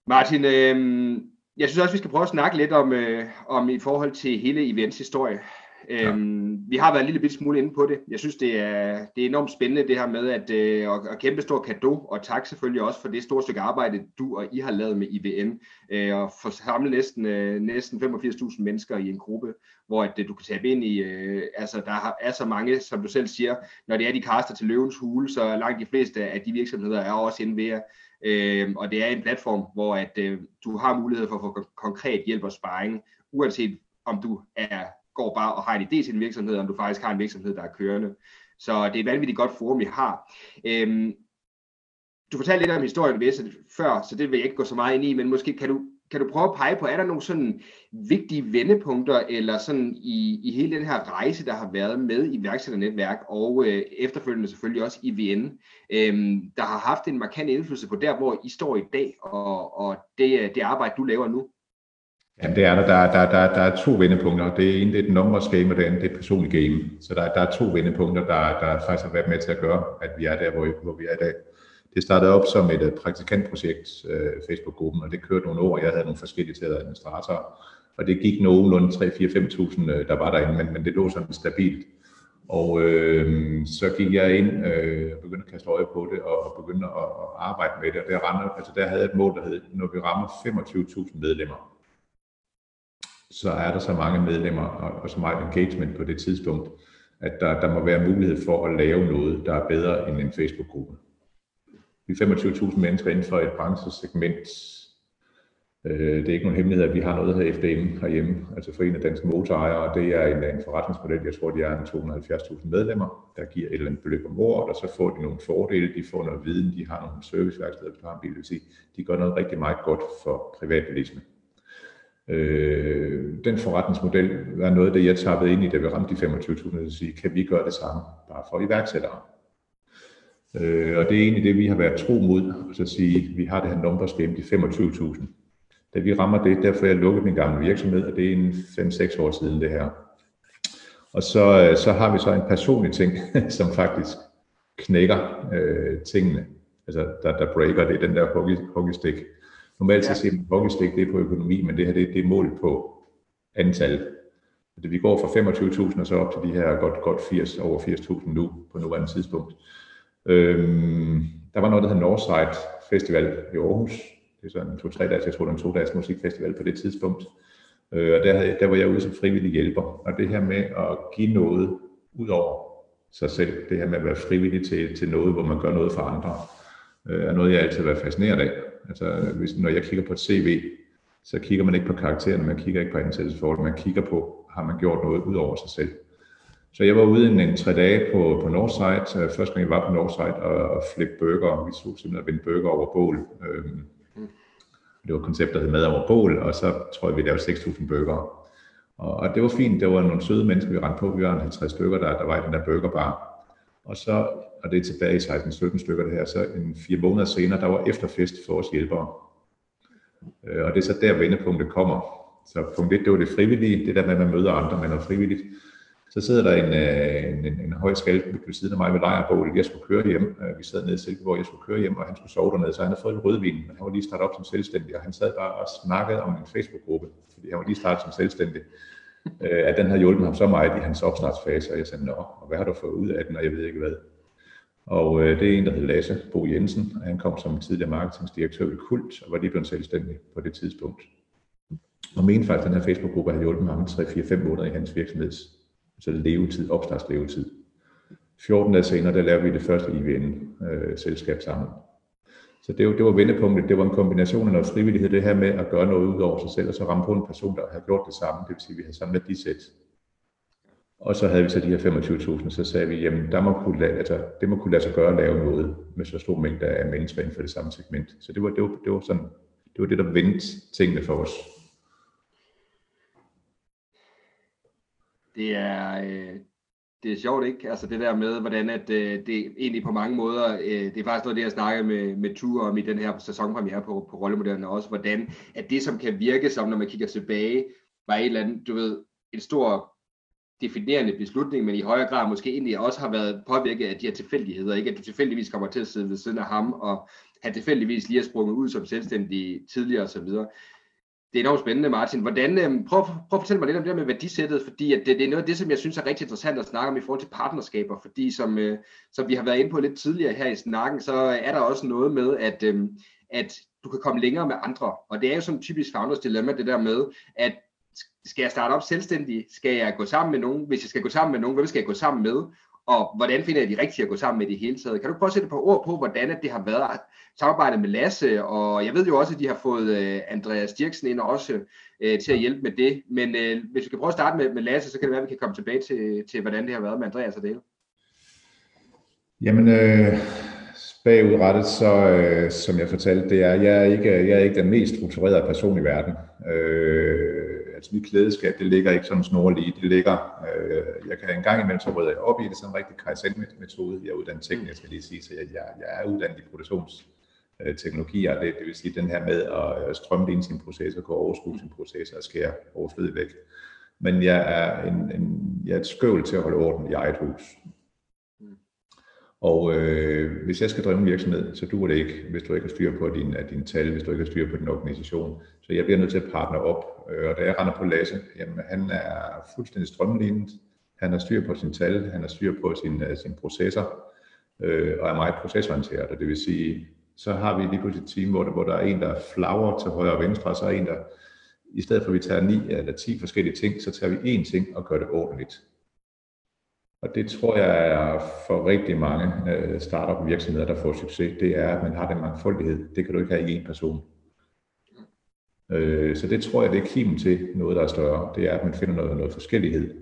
Martin, øh, jeg synes også, vi skal prøve at snakke lidt om, øh, om i forhold til hele events historie. Ja. Øhm, vi har været en lille bit smule inde på det. Jeg synes, det er, det er enormt spændende det her med at, øh, at, kæmpe stor kado, og tak selvfølgelig også for det store stykke arbejde, du og I har lavet med IVN, øh, og for samle næsten, øh, næsten 85.000 mennesker i en gruppe, hvor at, øh, du kan tabe ind i, øh, altså der er så mange, som du selv siger, når det er de kaster til løvens hule, så langt de fleste af de virksomheder er også inde ved øh, og det er en platform, hvor at, øh, du har mulighed for at få konkret hjælp og sparring, uanset om du er går bare og har en idé til en virksomhed, om du faktisk har en virksomhed, der er kørende. Så det er et vanvittigt godt forum, vi har. Øhm, du fortalte lidt om historien ved før, så det vil jeg ikke gå så meget ind i, men måske kan du, kan du prøve at pege på, er der nogle sådan vigtige vendepunkter, eller sådan i, i hele den her rejse, der har været med iværksætternetværk, og øh, efterfølgende selvfølgelig også IVN, øh, der har haft en markant indflydelse på der, hvor I står i dag, og, og det, øh, det arbejde, du laver nu? Ja, det er der. Der, der, der, der er to vendepunkter. Det ene det er et numbers game, og det andet det er et personligt game. Så der, der er to vendepunkter, der, der faktisk har været med til at gøre, at vi er der, hvor, hvor vi er i dag. Det startede op som et øh, praktikantprojekt, øh, Facebook-gruppen, og det kørte nogle år. Jeg havde nogle forskellige til administratorer, og det gik nogenlunde 3-4-5.000, øh, der var derinde, men, men det lå sådan stabilt. Og øh, så gik jeg ind øh, og begyndte at kaste øje på det, og, og begyndte at, at arbejde med det. Og der, rammer, altså der havde jeg et mål, der hed, når vi rammer 25.000 medlemmer, så er der så mange medlemmer og, og så meget engagement på det tidspunkt, at der, der må være mulighed for at lave noget, der er bedre end en Facebook-gruppe. Vi er 25.000 mennesker inden for et branchesegment. Øh, det er ikke nogen hemmelighed, at vi har noget her FDM herhjemme, altså for en af danske motorejere, og det er en, en forretningsmodel, jeg tror, de er 270.000 medlemmer, der giver et eller andet beløb om året, og så får de nogle fordele, de får noget viden, de har nogle serviceværksteder, de har en bil, det vil sige, de gør noget rigtig meget godt for privatbilisme. Øh, den forretningsmodel var noget af det, jeg tappede ind i, da vi ramte de 25.000, og sige, kan vi gøre det samme, bare for iværksættere? Øh, og det er egentlig det, vi har været tro mod, og så sige, vi har det her numbers game, de 25.000. Da vi rammer det, derfor jeg lukket min gamle virksomhed, og det er en 5-6 år siden det her. Og så, øh, så har vi så en personlig ting, <laughs> som faktisk knækker øh, tingene, altså der, der breaker det, den der hockey, hockeystick. Normalt så siger man, hockeystick det er på økonomi, men det her det, det er mål på antal. Det, vi går fra 25.000 og så op til de her godt, godt 80, over 80.000 nu på nuværende tidspunkt. Øhm, der var noget, der hedder Northside Festival i Aarhus. Det er sådan en to-tre dages, jeg tror, det er en to-dages musikfestival på det tidspunkt. Øh, og der, der var jeg ude som frivillig hjælper. Og det her med at give noget ud over sig selv, det her med at være frivillig til, til noget, hvor man gør noget for andre, øh, er noget, jeg altid har været fascineret af. Altså, hvis, når jeg kigger på et CV, så kigger man ikke på karaktererne, man kigger ikke på ansættelsesforhold, man kigger på, har man gjort noget ud over sig selv. Så jeg var ude en, en tre dage på, på Northside, øh, første gang jeg var på Northside, og, og flip burger. Vi så simpelthen at vinde burger over bål. Øhm, det var et koncept, der hed mad over bål, og så tror jeg, vi lavede 6.000 burger. Og, og det var fint, det var nogle søde mennesker, vi rendte på. Vi var en 50 stykker, der, der var i den der burgerbar. Og så, og det er tilbage i 16-17 stykker det her, så en fire måneder senere, der var efterfest for os hjælpere. Øh, og det er så der vendepunktet kommer. Så punkt 1, det var det frivillige, det der med, at man møder andre, man er frivilligt. Så sidder der en, øh, en, en, en høj skalp ved siden af mig ved lejrbålet. Jeg skulle køre hjem. Øh, vi sad nede i Silkeborg, jeg skulle køre hjem, og han skulle sove dernede, så han havde fået en rødvin, men han var lige startet op som selvstændig, og han sad bare og snakkede om en Facebook-gruppe, fordi han var lige startet som selvstændig øh, at den havde hjulpet ham så meget i hans opstartsfase, og jeg sagde, nå, og hvad har du fået ud af den, og jeg ved ikke hvad. Og øh, det er en, der hedder Lasse Bo Jensen, og han kom som tidligere marketingsdirektør i Kult, og var lige blevet selvstændig på det tidspunkt. Og mente faktisk, at den her Facebook-gruppe havde hjulpet ham 3-4-5 måneder i hans virksomheds så levetid, opstartslevetid. 14 dage senere, der lavede vi det første IVN-selskab øh, sammen. Så det, det var vendepunktet. Det var en kombination af noget frivillighed, det her med at gøre noget ud over sig selv, og så ramme på en person, der havde gjort det samme. Det vil sige, at vi havde samlet de sæt. Og så havde vi så de her 25.000, så sagde vi, jamen der må kunne, lade, altså, det må kunne lade sig gøre at lave noget med så stor mængde af mennesker inden for det samme segment. Så det var, det var, det var, sådan, det var det, der vendte tingene for os. Det er, øh, det er sjovt, ikke? Altså det der med, hvordan at, øh, det egentlig på mange måder, øh, det er faktisk noget, det jeg snakkede med, med Ture om i den her sæsonpremiere på, på rollemodellerne også, hvordan at det, som kan virke som, når man kigger tilbage, var et eller andet, du ved, en stor definerende beslutning, men i højere grad måske egentlig også har været påvirket af de her tilfældigheder, ikke at du tilfældigvis kommer til at sidde ved siden af ham, og han tilfældigvis lige har sprunget ud som selvstændig tidligere osv. Det er enormt spændende, Martin. Hvordan, øh, prøv, prøv at fortælle mig lidt om det der med værdisættet, fordi at det, det er noget af det, som jeg synes er rigtig interessant at snakke om i forhold til partnerskaber, fordi som, øh, som vi har været inde på lidt tidligere her i snakken, så er der også noget med, at, øh, at du kan komme længere med andre, og det er jo sådan typisk founders dilemma, det der med, at skal jeg starte op selvstændig? Skal jeg gå sammen med nogen? Hvis jeg skal gå sammen med nogen, hvem skal jeg gå sammen med? Og hvordan finder jeg de rigtige at gå sammen med det hele taget? Kan du prøve at sætte et par ord på, hvordan det har været samarbejdet med Lasse? Og jeg ved jo også, at de har fået øh, Andreas Dirksen ind også øh, til at hjælpe med det. Men øh, hvis vi kan prøve at starte med, med Lasse, så kan det være, at vi kan komme tilbage til, til hvordan det har været med Andreas og det. Jamen, øh, bagudrettet, så øh, som jeg fortalte, det er, jeg er ikke, jeg er ikke den mest strukturerede person i verden. Øh, altså mit klædeskab, det ligger ikke sådan snorlige, det ligger, øh, jeg kan en gang imellem så rydder jeg op i det, sådan en rigtig Kaizen-metode. Jeg er uddannet tekniker, skal lige sige, så jeg, jeg, jeg er uddannet i produktionsteknologier, øh, det, det vil sige den her med at strømme sin proces og gå overskue sin proces og skære overflødet væk. Men jeg er, en, en, jeg er et skøvl til at holde orden i eget hus. Og øh, hvis jeg skal drive en virksomhed, så duer det ikke, hvis du ikke har styr på din, din tal, hvis du ikke har styr på din organisation. Så jeg bliver nødt til at partner op. Øh, og da jeg render på Lasse, jamen han er fuldstændig strømlignet. Han har styr på sin tal, han har styr på sin, øh, sin processer, øh, og er meget procesorienteret. Og det vil sige, så har vi lige pludselig et team, hvor der, hvor der er en, der flager til højre og venstre, og så er en, der i stedet for at vi tager ni eller ti forskellige ting, så tager vi én ting og gør det ordentligt. Og det tror jeg er for rigtig mange øh, startup virksomheder, der får succes, det er, at man har den mangfoldighed. Det kan du ikke have i én person. Øh, så det tror jeg, det er kimen til noget, der er større. Det er, at man finder noget, noget forskellighed.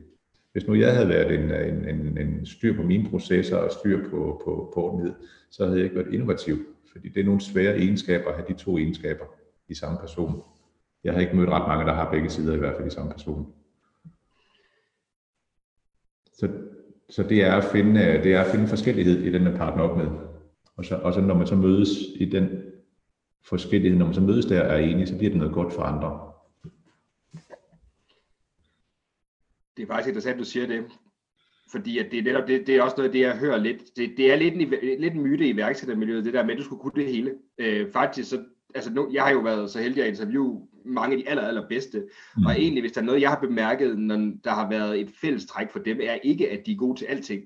Hvis nu jeg havde været en, en, en, en styr på mine processer og styr på, på, på ordentlighed, så havde jeg ikke været innovativ. Fordi det er nogle svære egenskaber at have de to egenskaber i samme person. Jeg har ikke mødt ret mange, der har begge sider i hvert fald i samme person. Så så det er at finde, det er at finde forskellighed i den, man partner op med. Og så, og så når man så mødes i den forskellighed, når man så mødes der og er enige, så bliver det noget godt for andre. Det er faktisk interessant, at du siger det. Fordi at det, er netop, det, det er også noget af det, jeg hører lidt. Det, det er lidt en, lidt en myte i værksættermiljøet, det der med, at du skulle kunne det hele. Øh, faktisk, så, altså nu, jeg har jo været så heldig at interviewe mange af de aller, aller bedste. Mm. Og egentlig, hvis der er noget, jeg har bemærket, når der har været et fælles træk for dem, er ikke, at de er gode til alting.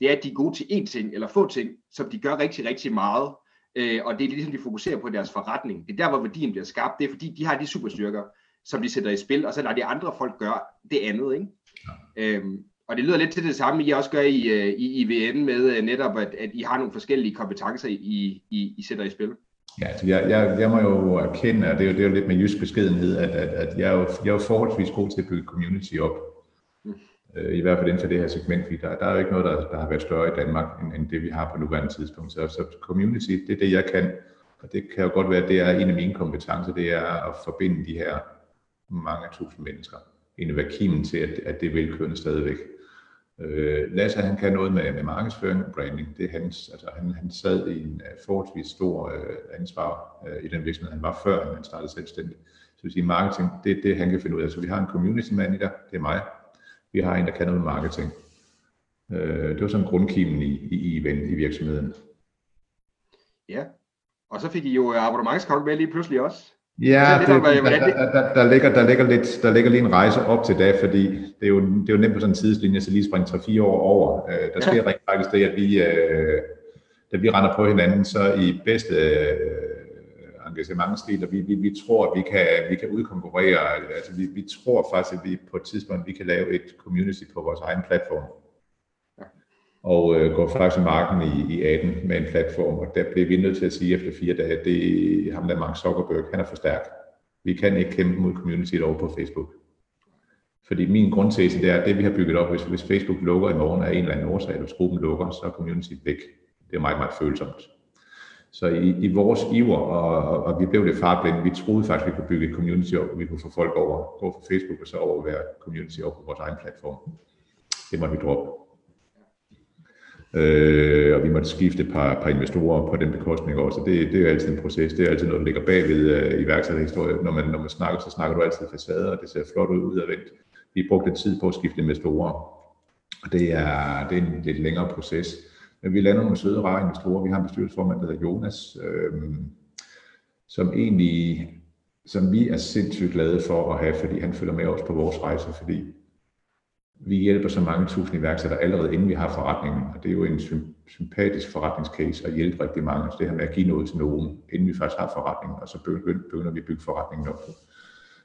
Det er, at de er gode til én ting, eller få ting, som de gør rigtig, rigtig meget. Øh, og det er ligesom, de fokuserer på deres forretning. Det er der, hvor værdien bliver skabt. Det er, fordi de har de superstyrker, som de sætter i spil, og så lader de andre folk gøre det andet. Ikke? Ja. Øhm, og det lyder lidt til det samme, I også gør i, øh, i IVN med øh, netop, at, at I har nogle forskellige kompetencer, I, I, I sætter i spil. Ja, altså jeg, jeg, jeg må jo erkende, at det er jo, det er jo lidt med jysk beskedenhed, at, at, at jeg, er jo, jeg er jo forholdsvis god til at bygge community op. Øh, I hvert fald inden for det her segment, fordi der, der er jo ikke noget, der, der har været større i Danmark, end, end det vi har på nuværende tidspunkt. Så, så community, det er det, jeg kan. Og det kan jo godt være, at det er en af mine kompetencer, det er at forbinde de her mange tusind mennesker. ind i kimen til, at, at det er velkørende stadigvæk. Øh, Lasse han kan noget med, med markedsføring og branding. Det er hans, altså han, han sad i en uh, forholdsvis stor uh, ansvar uh, i den virksomhed, han var før, han startede selvstændig. Så vil sige, marketing, det er det, han kan finde ud af. Så vi har en community manager, det er mig. Vi har en, der kan noget marketing. Uh, det var sådan grundkimen i, i, i, i virksomheden. Ja, og så fik I jo abonnementskok med lige pludselig også. Ja, det, det, der, der, der, der, ligger, der, ligger lidt, der ligger lige en rejse op til det, fordi det er jo, det er jo nemt på sådan en tidslinje, så lige springe 3-4 år over. Uh, der sker ja. rigtig faktisk det, at vi, uh, da vi render på hinanden, så i bedste uh, engagementstil, og vi, vi, vi tror, at vi kan, vi kan udkonkurrere, altså vi, vi tror faktisk, at vi på et tidspunkt, vi kan lave et community på vores egen platform og øh, går faktisk i marken i, i 18 med en platform, og der blev vi nødt til at sige efter fire dage, at det ham der Mark Zuckerberg, han er for stærk. Vi kan ikke kæmpe mod community over på Facebook. Fordi min grundtese det er, at det vi har bygget op, hvis, hvis Facebook lukker i morgen af en eller anden årsag, eller hvis gruppen lukker, så er community væk. Det er meget, meget følsomt. Så i, i vores iver, og, og, og vi blev lidt fartblinde, vi troede faktisk, vi kunne bygge et community op, og vi kunne få folk over, gå fra Facebook og så over at være community over på vores egen platform. Det måtte vi droppe. Øh, og vi måtte skifte et par, par investorer på den bekostning også. Så det, det er jo altid en proces. Det er altid noget, der ligger bag ved uh, øh, iværksætterhistorie. Når man, når man snakker, så snakker du altid facader, og det ser flot ud udadvendt. Vi brugte tid på at skifte investorer. Og det er, det er en lidt længere proces. Men vi lander nogle søde, rare investorer. Vi har en bestyrelsesformand, der hedder Jonas, øh, som egentlig som vi er sindssygt glade for at have, fordi han følger med os på vores rejse, fordi vi hjælper så mange tusind iværksættere allerede inden vi har forretningen, og det er jo en sympatisk forretningscase at hjælpe rigtig mange. Så det her med at give noget til nogen, inden vi faktisk har forretningen, og så begynder vi at bygge forretningen op.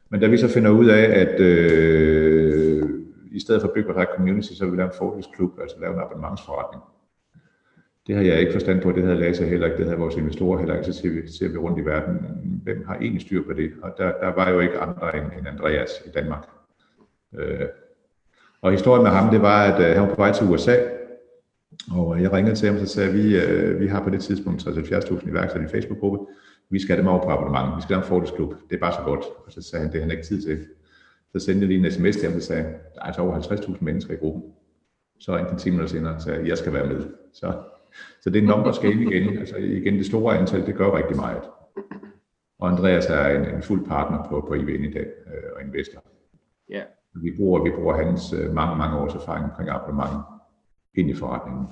Men da vi så finder ud af, at øh, i stedet for at bygge vores community, så vil vi lave en fordelsklub, altså lave en abonnementsforretning. Det har jeg ikke forstand på, det havde Lasse heller ikke, det havde vores investorer heller ikke, så ser vi, ser vi rundt i verden, hvem har egentlig styr på det? Og der, der var jo ikke andre end, end Andreas i Danmark. Øh, og historien med ham, det var, at øh, han var på vej til USA, og jeg ringede til ham, og så sagde vi, øh, vi har på det tidspunkt 70.000 iværksættere i Facebook-gruppe, vi skal have dem over på abonnement, vi skal have en fordelsklub, det er bare så godt. Og så sagde han, det har han ikke tid til. Så sendte jeg lige en sms til ham, og sagde, der er altså over 50.000 mennesker i gruppen. Så en 10 minutter senere sagde jeg skal være med. Så, så det er numbers game igen. Altså igen, det store antal, det gør rigtig meget. Og Andreas er en, en fuld partner på, på IVN i dag, øh, og investor. Ja. Vi bruger, vi bruger hans øh, mange, mange års erfaring omkring abonnement ind i forretningen.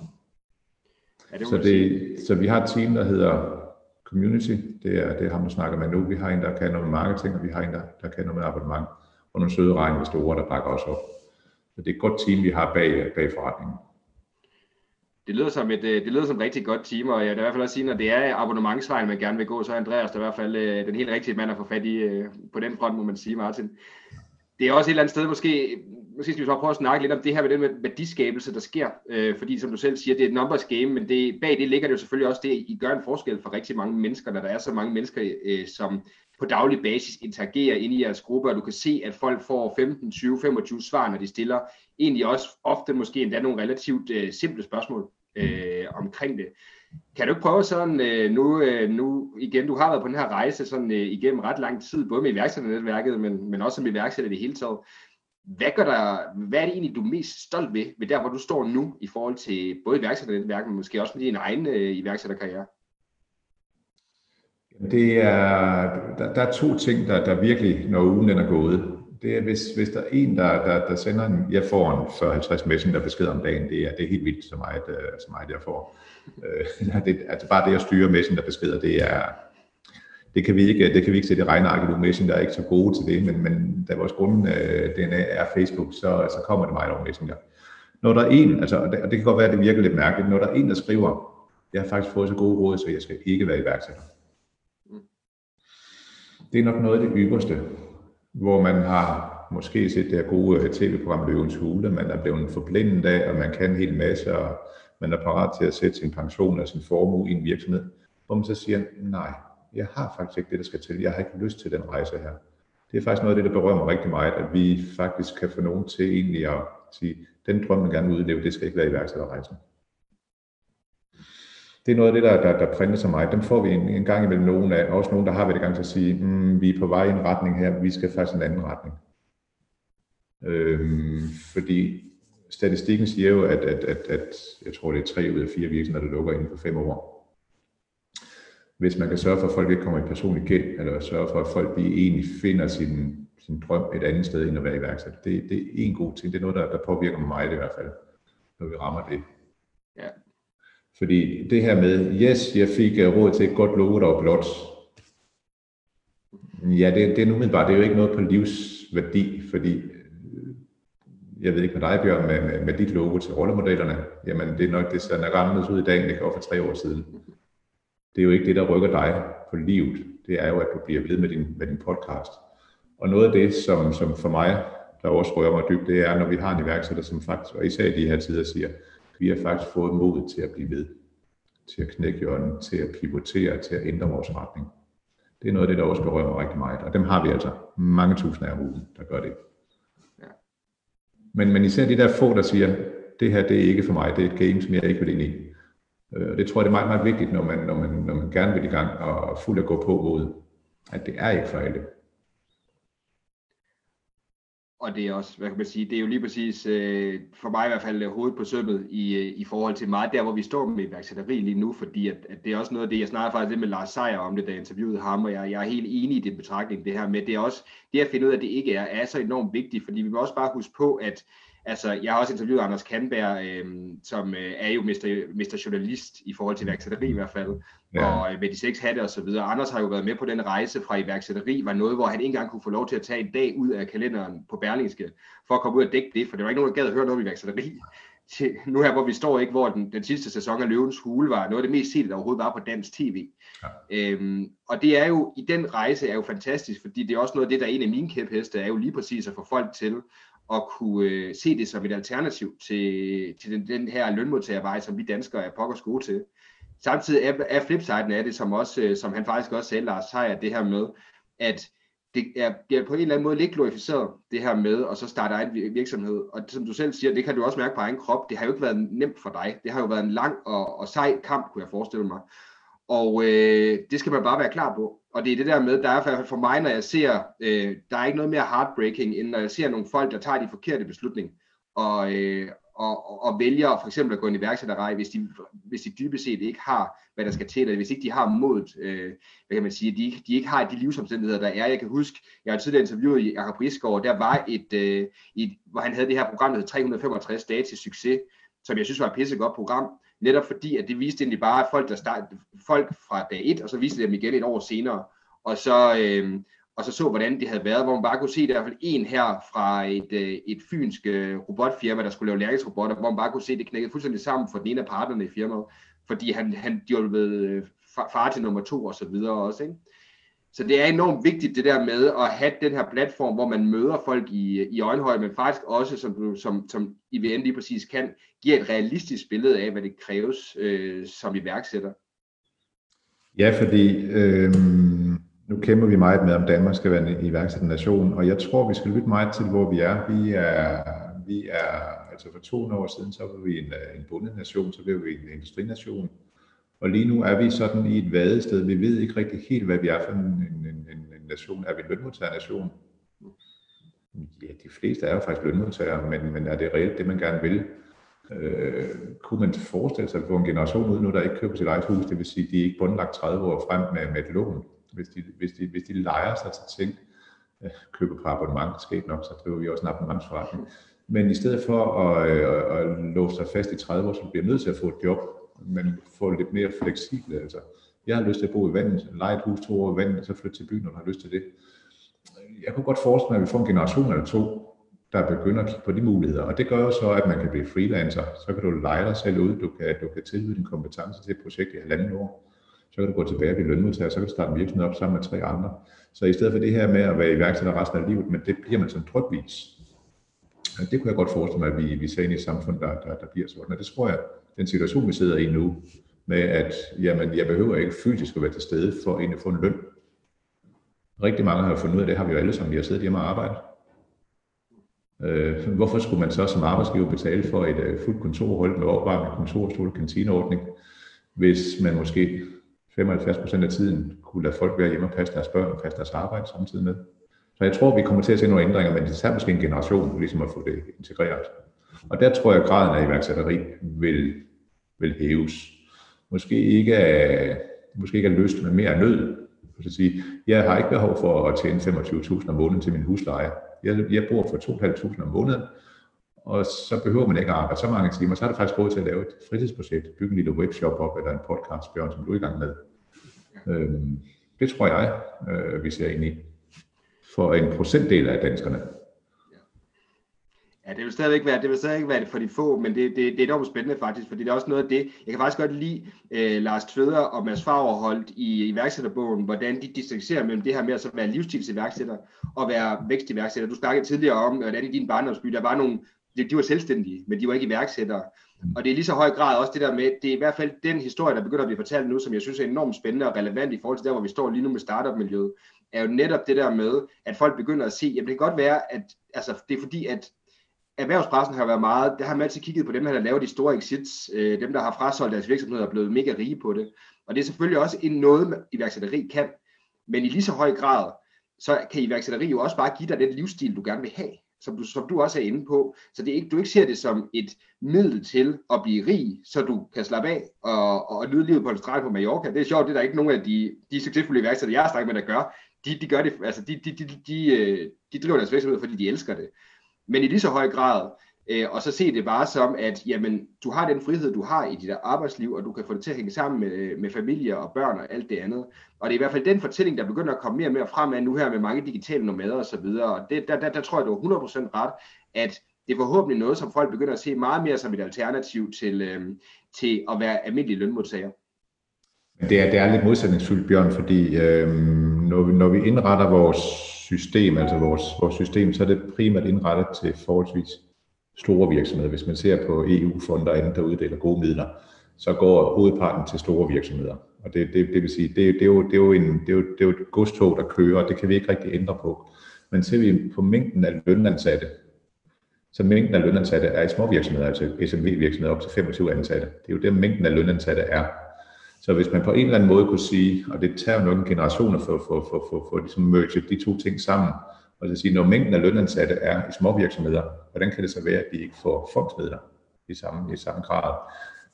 Ja, det så, det, så vi har et team, der hedder Community. Det er, det er ham, der snakker med nu. Vi har en, der kan noget med marketing, og vi har en, der, der kan noget med abonnement. Og nogle søde store, der bakker os op. Så det er et godt team, vi har bag, bag forretningen. Det lyder, som et, øh, det lyder som et rigtig godt team, og jeg vil i hvert fald også sige, når det er abonnementsvejen, man gerne vil gå, så er Andreas der i hvert fald øh, den helt rigtige mand at få fat i øh, på den front, må man sige, Martin det er også et eller andet sted, måske, måske skal vi så prøve at snakke lidt om det her med den værdiskabelse, der sker. Øh, fordi som du selv siger, det er et numbers game, men det, bag det ligger det jo selvfølgelig også det, I gør en forskel for rigtig mange mennesker, når der er så mange mennesker, øh, som på daglig basis interagerer ind i jeres gruppe, og du kan se, at folk får 15, 20, 25 svar, når de stiller egentlig også ofte måske endda nogle relativt øh, simple spørgsmål øh, omkring det. Kan du ikke prøve sådan, øh, nu, øh, nu igen, du har været på den her rejse sådan, øh, igennem ret lang tid, både med iværksætternetværket, men, men også som iværksætter i det hele taget. Hvad, gør der, hvad er det egentlig, du er mest stolt ved, ved der, hvor du står nu, i forhold til både iværksætternetværket, men måske også med din egen øh, iværksætterkarriere? Det er, der, der er to ting, der, der virkelig, når ugen den er gået, det er, hvis, hvis der er en, der, der, der sender en, jeg får en 40-50 messenger besked om dagen, det er, det er helt vildt så meget, øh, så meget jeg får. Øh, <laughs> det, altså bare det at styre messenger beskeder, det er, det kan vi ikke, det kan vi ikke sætte i regnearket nu. Messenger er ikke så gode til det, men, men da vores grund-DNA øh, er Facebook, så, så kommer det meget over Messenger. Når der er en, altså, og det, og det kan godt være, at det virker lidt mærkeligt, når der er en, der skriver, jeg har faktisk fået så gode råd, så jeg skal ikke være iværksætter. Det er nok noget af det ypperste, hvor man har måske set det her gode tv-program Løvens Hule, man er blevet forblindet af, og man kan en hel masse, og man er parat til at sætte sin pension og sin formue i en virksomhed, hvor man så siger, nej, jeg har faktisk ikke det, der skal til. Jeg har ikke lyst til den rejse her. Det er faktisk noget af det, der berører mig rigtig meget, at vi faktisk kan få nogen til egentlig at sige, den drøm, man gerne vil udleve, det skal ikke være iværksætterrejsen. Det er noget af det, der, der, der printer sig meget. Dem får vi en, en gang imellem nogen af, også nogen, der har været i gang til at sige, mm, vi er på vej i en retning her, vi skal faktisk en anden retning. Øhm, fordi statistikken siger jo, at, at, at, at jeg tror, det er tre ud af fire virksomheder, der lukker inden for fem år. Hvis man kan sørge for, at folk ikke kommer i personlig gæld, eller sørge for, at folk de egentlig finder sin, sin drøm et andet sted end at være iværksætter, det, det er en god ting. Det er noget, der, der påvirker mig i hvert fald, når vi rammer det. Ja. Fordi det her med, yes, jeg fik øh, råd til et godt logo, der var blot. Ja, det, det er nu bare, det er jo ikke noget på livsværdi, fordi øh, jeg ved ikke med dig, Bjørn, med, med, med dit logo til rollemodellerne, jamen det er nok, det der rammes ud i dag, end det gjorde for tre år siden. Det er jo ikke det, der rykker dig på livet. Det er jo, at du bliver ved med din, med din podcast. Og noget af det, som, som for mig, der også rører mig dybt, det er, når vi har en iværksætter, som faktisk, og især i de her tider, siger, vi har faktisk fået mod til at blive ved, til at knække hjørnen, til at pivotere, til at ændre vores retning. Det er noget af det, der også berører mig rigtig meget, og dem har vi altså mange tusinder af om ugen, der gør det. Men, men især de der få, der siger, det her det er ikke for mig, det er et game, som jeg ikke vil ind i. Øh, og det tror jeg, det er meget, meget vigtigt, når man, når man, når man gerne vil i gang og fuldt at gå på mod, at det er ikke for alle. Og det er også, hvad kan man sige, det er jo lige præcis, øh, for mig i hvert fald, øh, hovedet på sømmet i, øh, i forhold til meget der, hvor vi står med iværksætteri lige nu, fordi at, at det er også noget af det, jeg snakker faktisk lidt med Lars Seier om det, da jeg interviewede ham, og jeg, jeg er helt enig i den betragtning, det her med, det er også, det at finde ud af, at det ikke er, er så enormt vigtigt, fordi vi må også bare huske på, at Altså, jeg har også interviewet Anders Kanberg, øh, som øh, er jo mister, mister journalist i forhold til iværksætteri i hvert fald, ja. og øh, med de seks hatte og så videre. Anders har jo været med på den rejse fra iværksætteri, var noget, hvor han ikke engang kunne få lov til at tage en dag ud af kalenderen på Berlingske, for at komme ud og dække det, for det var ikke nogen, der gad at høre noget om iværksætteri. Til, nu her, hvor vi står, ikke, hvor den, den sidste sæson af Løvens Hule var noget af det mest set, der overhovedet var på dansk tv. Ja. Øhm, og det er jo, i den rejse er jo fantastisk, fordi det er også noget af det, der er en af mine kæpheste, er jo lige præcis at få folk til at kunne øh, se det som et alternativ til, til den, den her lønmodtagervej, som vi danskere er pokkers gode til. Samtidig er, er flipsiden af det, som, også, øh, som han faktisk også sagde, Lars Seier, det her med, at det er, det på en eller anden måde lidt glorificeret, det her med, og så starte egen virksomhed. Og som du selv siger, det kan du også mærke på egen krop, det har jo ikke været nemt for dig. Det har jo været en lang og, og sej kamp, kunne jeg forestille mig. Og øh, det skal man bare være klar på. Og det er det der med, der er for mig, når jeg ser, øh, der er ikke noget mere heartbreaking, end når jeg ser nogle folk, der tager de forkerte beslutninger, og, øh, og, og, vælger for eksempel at gå ind i iværksætterrej, hvis de, hvis de dybest set ikke har, hvad der skal til, eller hvis ikke de har modet, øh, hvad kan man sige, de, de ikke har de livsomstændigheder, der er. Jeg kan huske, jeg har tidligere interviewet Jacob Risgaard, der var et, øh, et, hvor han havde det her program, der hed 365 dage til succes, som jeg synes var et pissegodt program, netop fordi, at det viste egentlig bare folk, der start, folk fra dag 1, og så viste det dem igen et år senere, og så, øh, og så så, hvordan det havde været, hvor man bare kunne se, at der i hvert fald en her fra et, øh, et fynsk øh, robotfirma, der skulle lave læringsrobotter, hvor man bare kunne se, at det knækkede fuldstændig sammen for den ene af partnerne i firmaet, fordi han, han de var blevet øh, far til nummer to og så videre også, ikke? Så det er enormt vigtigt det der med at have den her platform, hvor man møder folk i, i øjenhøjde, men faktisk også, som, du, som, som IVN lige præcis kan, give et realistisk billede af, hvad det kræves øh, som iværksætter. Ja, fordi øh, nu kæmper vi meget med, om Danmark skal være en iværksætternation, og jeg tror, vi skal lytte meget til, hvor vi er. Vi er, vi er altså for 200 år siden, så var vi en, øh, en bundet nation, så blev vi en industrination. Og lige nu er vi sådan i et vadested. Vi ved ikke rigtig helt, hvad vi er for en, en, en, en nation. Er vi en lønmodtagernation? Ja, de fleste er jo faktisk lønmodtagere, men, men er det reelt det, man gerne vil? Øh, kunne man forestille sig at få en generation ud nu, der ikke køber sit eget hus, det vil sige, de er ikke bundlagt 30 år frem med, med et lån, hvis de, hvis de, hvis de leger sig til ting, øh, køber på abonnement, sket nok, så driver vi også en abonnementsforretning. Men i stedet for at, øh, at låse sig fast i 30 år, så bliver nødt til at få et job, men få lidt mere fleksible. Altså, jeg har lyst til at bo i vandet, lege et hus to år i vandet, og så flytte til byen, når du har lyst til det. Jeg kunne godt forestille mig, at vi får en generation eller to, der begynder at kigge på de muligheder. Og det gør jo så, at man kan blive freelancer. Så kan du lege dig selv ud, du kan, du kan tilbyde din kompetence til et projekt i halvanden år. Så kan du gå tilbage og blive lønmodtager, så kan du starte en virksomhed op sammen med tre andre. Så i stedet for det her med at være iværksætter resten af livet, men det bliver man sådan drøbvis. Det kunne jeg godt forestille mig, at vi, vi ser ind i et samfund, der, der, der bliver sådan. Og det tror jeg, den situation, vi sidder i nu, med at jamen, jeg behøver ikke fysisk at være til stede for at få en løn. Rigtig mange har fundet ud af det, har vi jo alle sammen, vi har siddet hjemme og arbejdet. Øh, hvorfor skulle man så som arbejdsgiver betale for et øh, fuldt kontorhold med opvarmning, kontorstol og kantineordning, hvis man måske 75% af tiden kunne lade folk være hjemme og passe deres børn og passe deres arbejde samtidig med. Så jeg tror, vi kommer til at se nogle ændringer, men det tager måske en generation ligesom at få det integreret. Og der tror jeg, at graden af iværksætteri vil, vil hæves. Måske ikke af, måske ikke af lyst, men mere af nød. Så at sige, jeg har ikke behov for at tjene 25.000 om måneden til min husleje. Jeg, jeg bor for 2.500 om måneden, og så behøver man ikke at arbejde så mange timer. Så er det faktisk råd til at lave et fritidsprojekt, bygge en lille webshop op, eller en podcast, Bjørn, som du er i gang med. Øhm, det tror jeg, øh, vi ser ind i. For en procentdel af danskerne. Ja, det vil stadigvæk være, det vil stadigvæk være det for de få, men det, det, det er enormt spændende faktisk, fordi det er også noget af det, jeg kan faktisk godt lide uh, Lars Tveder og Mads Fagerholdt i iværksætterbogen, hvordan de distancerer mellem det her med at være livsstilsiværksætter og være vækstiværksætter. Du snakkede tidligere om, hvordan i din barndomsby, der var nogle, de, de var selvstændige, men de var ikke iværksættere. Og det er lige så høj grad også det der med, det er i hvert fald den historie, der begynder at blive fortalt nu, som jeg synes er enormt spændende og relevant i forhold til der, hvor vi står lige nu med startup-miljøet, er jo netop det der med, at folk begynder at se, jamen det kan godt være, at altså, det er fordi, at erhvervspressen har været meget, der har man altid kigget på dem, der har lavet de store exits, øh, dem, der har frasolgt deres virksomheder og blevet mega rige på det. Og det er selvfølgelig også en noget, iværksætteri kan, men i lige så høj grad, så kan iværksætteri jo også bare give dig den livsstil, du gerne vil have, som du, som du også er inde på. Så det er ikke, du ikke ser det som et middel til at blive rig, så du kan slappe af og, og nyde livet på en strand på Mallorca. Det er sjovt, det er der ikke nogen af de, de succesfulde iværksættere, jeg har snakket med, der gør. De, de gør det, altså de, de, de, de, øh, de driver deres virksomhed, fordi de elsker det. Men i lige så høj grad, øh, og så se det bare som, at jamen, du har den frihed, du har i dit arbejdsliv, og du kan få det til at hænge sammen med, øh, med familie og børn og alt det andet. Og det er i hvert fald den fortælling, der begynder at komme mere og mere frem af nu her med mange digitale nomader og så videre. Og det, der, der, der tror jeg, du er 100% ret, at det er forhåbentlig noget, som folk begynder at se meget mere som et alternativ til, øh, til at være almindelige lønmodtagere. Det er, det er lidt modsætningsfyldt, Bjørn, fordi øh, når, vi, når vi indretter vores system, altså vores, vores system, så er det primært indrettet til forholdsvis store virksomheder. Hvis man ser på EU-fonder og andet, der uddeler gode midler, så går hovedparten til store virksomheder. Og det, det, det vil sige, det, det, er jo, det, er jo en, det, er jo, det er jo et godstog, der kører, og det kan vi ikke rigtig ændre på. Men ser vi på mængden af lønansatte, så mængden af lønansatte er i små virksomheder, altså SMV-virksomheder op til 25 ansatte. Det er jo det, mængden af lønansatte er. Så hvis man på en eller anden måde kunne sige, og det tager jo nogle generationer for, for, for, for, for ligesom merge de to ting sammen, og så sige, når mængden af lønansatte er i små virksomheder, hvordan kan det så være, at de ikke får fondsmidler i samme, i samme grad?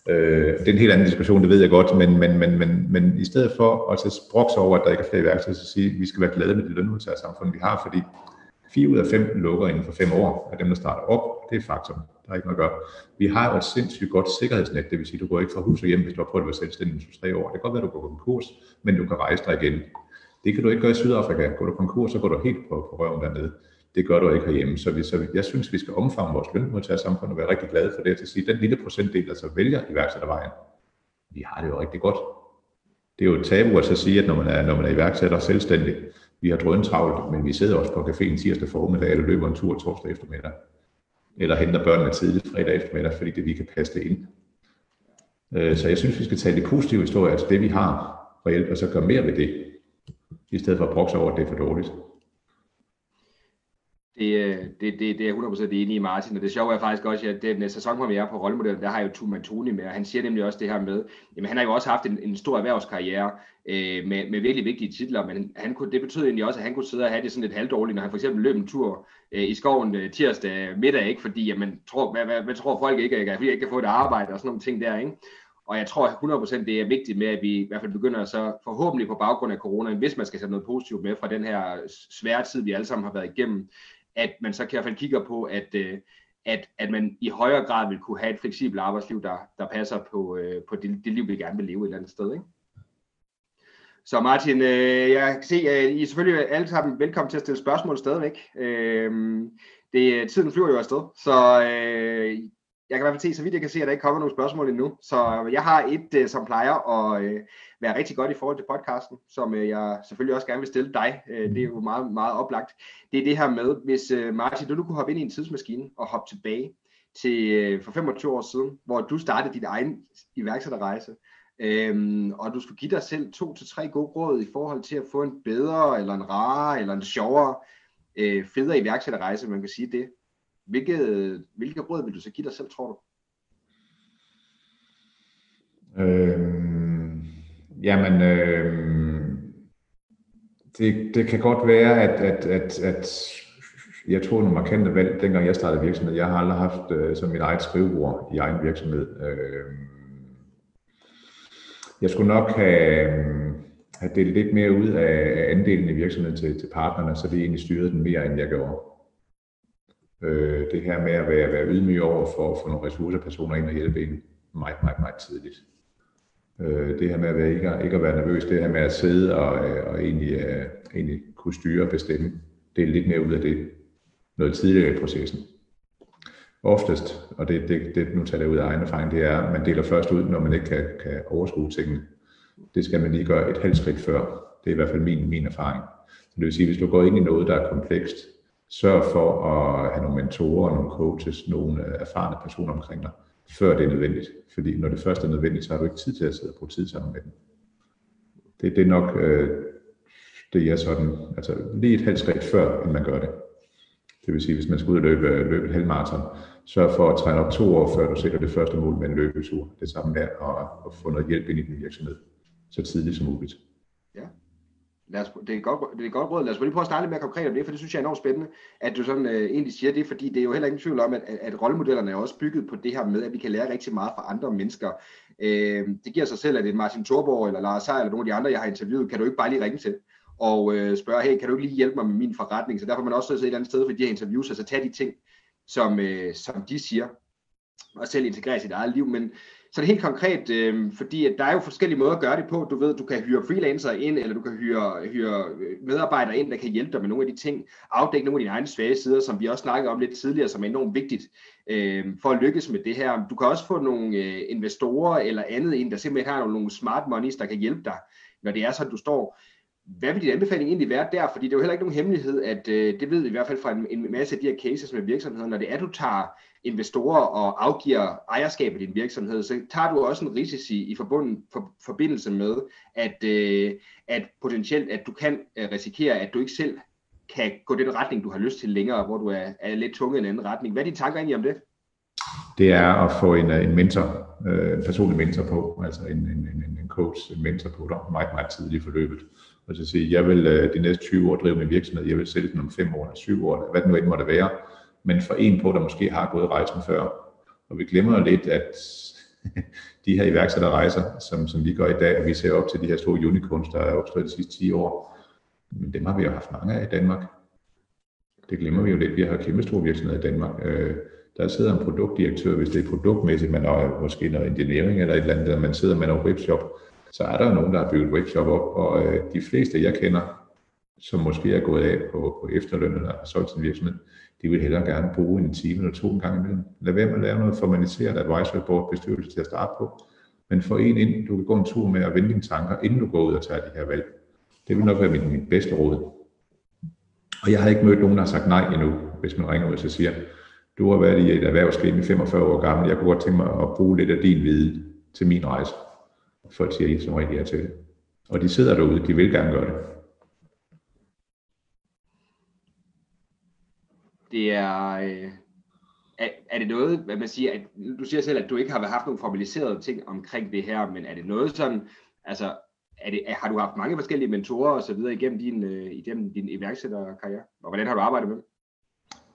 Øh, det er en helt anden diskussion, det ved jeg godt, men, men, men, men, men i stedet for at så sprokse over, at der ikke er flere værktøjer, så sige, at vi skal være glade med det lønmodtagersamfund, vi har, fordi 4 ud af 15 lukker inden for 5 år af dem, der starter op. Det er faktum. Der er ikke noget at gøre. Vi har jo et sindssygt godt sikkerhedsnet, det vil sige, du går ikke fra hus og hjem, hvis du har prøvet at være selvstændig i 3 år. Det kan godt være, at du går konkurs, men du kan rejse dig igen. Det kan du ikke gøre i Sydafrika. Går du konkurs, så går du helt på, på røven dernede. Det gør du ikke herhjemme. Så, vi, så jeg synes, vi skal omfavne vores lønmodtagersamfund og være rigtig glade for det. Til at sige, den lille procentdel, der så vælger iværksættervejen, vi har det jo rigtig godt. Det er jo et tabu at så sige, at når man er, når man er iværksætter og selvstændig, vi har drøntravlt, men vi sidder også på caféen tirsdag formiddag, eller løber en tur torsdag eftermiddag. Eller henter børnene tidligt fredag eftermiddag, fordi det, vi kan passe det ind. Øh, så jeg synes, vi skal tage det positive historie, altså det vi har reelt, og så gøre mere ved det, i stedet for at brokse over, at det er for dårligt. Det, øh, det, det, det er 100% enig i Martin, og det sjove er faktisk også, at den øh, sæsonpremiere på rollemodellen, der har jeg jo Tuma Toni med, og han siger nemlig også det her med, jamen han har jo også haft en, en stor erhvervskarriere øh, med, med virkelig vigtige titler, men han kunne, det betød egentlig også, at han kunne sidde og have det sådan lidt halvdårligt, når han for eksempel løb en tur øh, i skoven øh, tirsdag middag, ikke? fordi jamen, tror, hvad, hvad, hvad, tror folk ikke, at jeg ikke kan få et arbejde og sådan nogle ting der, ikke? Og jeg tror 100% det er vigtigt med, at vi i hvert fald begynder så forhåbentlig på baggrund af corona, hvis man skal sætte noget positivt med fra den her svære tid, vi alle sammen har været igennem, at man så i hvert fald kigger på, at, øh, at, at man i højere grad vil kunne have et fleksibelt arbejdsliv, der, der passer på, øh, på det, det liv, vi gerne vil leve et eller andet sted. Ikke? Så Martin, øh, jeg kan se, at I er selvfølgelig alle sammen velkommen til at stille spørgsmål stadigvæk. Øh, det, tiden flyver jo afsted, så øh, jeg kan i hvert fald se, så vidt jeg kan se, at der ikke kommer nogen spørgsmål endnu. Så øh, jeg har et, øh, som plejer at øh, være rigtig godt i forhold til podcasten, som jeg selvfølgelig også gerne vil stille dig. Det er jo meget, meget oplagt. Det er det her med, hvis Martin, du, du kunne hoppe ind i en tidsmaskine og hoppe tilbage til for 25 år siden, hvor du startede dit egen iværksætterrejse, øhm, og du skulle give dig selv to til tre gode råd i forhold til at få en bedre, eller en rarere, eller en sjovere, øh, federe iværksætterrejse, man kan sige det. Hvilke, hvilke råd vil du så give dig selv, tror du? Øhm Jamen, øh, det, det kan godt være, at, at, at, at jeg tog nogle markante valg, dengang jeg startede virksomhed. Jeg har aldrig haft øh, som mit eget skrivebord i egen virksomhed. Øh, jeg skulle nok have, have delt lidt mere ud af andelen i virksomheden til, til partnerne, så det egentlig styrede den mere, end jeg gjorde. Øh, det her med at være, være ydmyg over for at få nogle ressourcepersoner ind og hjælpe en meget, meget, meget tidligt. Øh, det her med at være, ikke, ikke at være nervøs, det her med at sidde og, øh, og egentlig, uh, egentlig kunne styre og bestemme, det er lidt mere ud af det noget tidligere i processen. Oftest, og det, det, det nu taler jeg ud af egen erfaring, det er, at man deler først ud, når man ikke kan, kan overskue tingene. Det skal man lige gøre et halvt skridt før. Det er i hvert fald min, min erfaring. Så det vil sige, hvis du går ind i noget, der er komplekst, sørg for at have nogle mentorer, nogle coaches, nogle øh, erfarne personer omkring dig, før det er nødvendigt. Fordi når det først er nødvendigt, så har du ikke tid til at sidde og bruge tid sammen med dem. Det, det er nok øh, det, jeg sådan, altså lige et halvt skridt før, end man gør det. Det vil sige, hvis man skal ud og løbe, øh, løbe et halvmarathon, sørg for at træne op to år, før du sætter det første mål med en løbetur. Det samme med at, at få noget hjælp ind i din virksomhed så tidligt som muligt. Ja. Lad os, det, er godt, det er godt råd. Lad os lige prøve at starte lidt mere konkret om det, for det synes jeg er enormt spændende, at du sådan øh, egentlig siger det, fordi det er jo heller ingen tvivl om, at, at, rollemodellerne er også bygget på det her med, at vi kan lære rigtig meget fra andre mennesker. Øh, det giver sig selv, at det er Martin Thorborg eller Lars Seier eller nogle af de andre, jeg har interviewet, kan du ikke bare lige ringe til og øh, spørge, hey, kan du ikke lige hjælpe mig med min forretning? Så derfor er man også siddet et eller andet sted for de her interviews, altså tage de ting, som, øh, som de siger, og selv integrere i sit eget liv. Men så er det helt konkret, øh, fordi at der er jo forskellige måder at gøre det på. Du ved, du kan hyre freelancer ind, eller du kan hyre, hyre øh, medarbejdere ind, der kan hjælpe dig med nogle af de ting, afdække nogle af dine egne svage sider, som vi også snakkede om lidt tidligere, som er enormt vigtigt øh, for at lykkes med det her. Du kan også få nogle øh, investorer eller andet ind, der simpelthen har nogle smart monies, der kan hjælpe dig, når det er sådan, du står hvad vil din anbefaling egentlig være der? Fordi det er jo heller ikke nogen hemmelighed, at øh, det ved vi i hvert fald fra en, en masse af de her cases med virksomheder, når det er, du tager investorer og afgiver ejerskab af din virksomhed, så tager du også en risici i forbund, for, forbindelse med, at, øh, at potentielt, at du kan øh, risikere, at du ikke selv kan gå den retning, du har lyst til længere, hvor du er, er lidt tunget i en anden retning. Hvad er dine tanker egentlig om det? Det er at få en, en mentor, øh, en personlig mentor på, altså en, en, en, en coach, en mentor på dig meget, meget tidligt i forløbet og så sige, jeg vil øh, de næste 20 år drive min virksomhed, jeg vil sælge den om 5 år eller 7 år, hvad det nu end måtte være, men for en på, der måske har gået rejsen før. Og vi glemmer lidt, at <laughs> de her iværksætterrejser, som, som vi gør i dag, og vi ser op til de her store unicorns, der er opstået de sidste 10 år, men dem har vi jo haft mange af i Danmark. Det glemmer vi jo lidt. Vi har kæmpe store virksomheder i Danmark. Øh, der sidder en produktdirektør, hvis det er produktmæssigt, man har måske noget engineering eller et eller andet, man sidder med noget webshop, så er der nogen, der har bygget webshop op, og øh, de fleste, jeg kender, som måske er gået af på, på efterløn eller har solgt sin virksomhed, de vil hellere gerne bruge en time eller to en gang imellem. Lad være med at lave noget formaliseret advisory board bestyrelse til at starte på, men få en ind, du kan gå en tur med at vende dine tanker, inden du går ud og tager de her valg. Det vil nok være mit, mit bedste råd. Og jeg har ikke mødt nogen, der har sagt nej endnu, hvis man ringer ud og siger, du har været i et erhvervsliv i 45 år gammel, jeg kunne godt tænke mig at bruge lidt af din viden til min rejse folk siger som regel ja til det. Og de sidder derude, de vil gerne gøre det. Det er, øh, er, er det noget, hvad man siger, at, du siger selv, at du ikke har haft nogen formaliserede ting omkring det her, men er det noget sådan, altså, er det, har du haft mange forskellige mentorer og så videre igennem din, øh, igennem din iværksætterkarriere, og hvordan har du arbejdet med dem?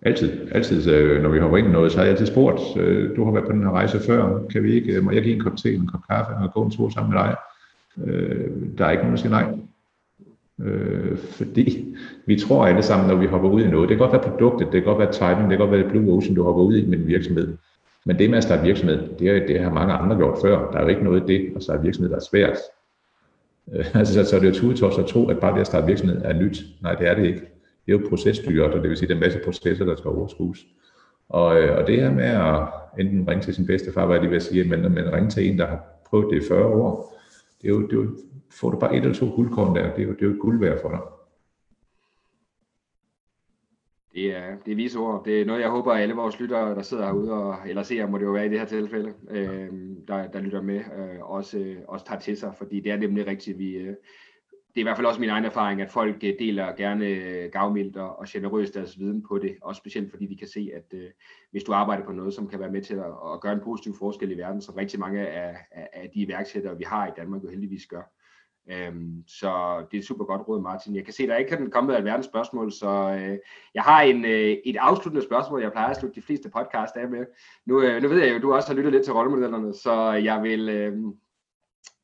Altid, altid, øh, når vi hopper ind i noget, så har jeg altid spurgt, øh, du har været på den her rejse før, kan vi ikke, øh, må jeg give en kop te, en kop kaffe og gå en tur sammen med dig? Øh, der er ikke nogen, der siger nej. Øh, fordi vi tror alle sammen, når vi hopper ud i noget, det kan godt være produktet, det kan godt være timing, det kan godt være Blue Ocean, du hopper ud i med en virksomhed. Men det med at starte virksomhed, det, er, det har mange andre gjort før. Der er jo ikke noget i det at starte virksomhed, der er svært. Øh, <laughs> altså, så er det jo tudetårs at tro, at bare det at starte virksomhed er nyt. Nej, det er det ikke det er jo processtyret, og det vil sige, at der er en masse processer, der skal overskues. Og, øh, og det her med at enten ringe til sin bedste far, hvad de vil sige, men, men ringe til en, der har prøvet det i 40 år, det er jo, det er jo, får du bare et eller to guldkorn der, det er jo, det er jo et guld værd for dig. Det er, det er vise ord. Det er noget, jeg håber, at alle vores lyttere, der sidder herude, og, eller ser, må det jo være i det her tilfælde, øh, der, der lytter med, øh, også, øh, også tager til sig, fordi det er nemlig rigtigt, vi, øh, det er i hvert fald også min egen erfaring, at folk øh, deler gerne øh, gavmildt og, og generøst deres viden på det, også specielt fordi de kan se, at øh, hvis du arbejder på noget, som kan være med til at, at gøre en positiv forskel i verden, som rigtig mange af, af, af de iværksættere, vi har i Danmark, jo heldigvis gør. Øhm, så det er et super godt råd, Martin. Jeg kan se, at der ikke kan komme et verdens spørgsmål, så øh, jeg har en, øh, et afsluttende spørgsmål, jeg plejer at slutte de fleste podcast af med. Nu, øh, nu ved jeg jo, at du også har lyttet lidt til rollemodellerne, så jeg vil... Øhm,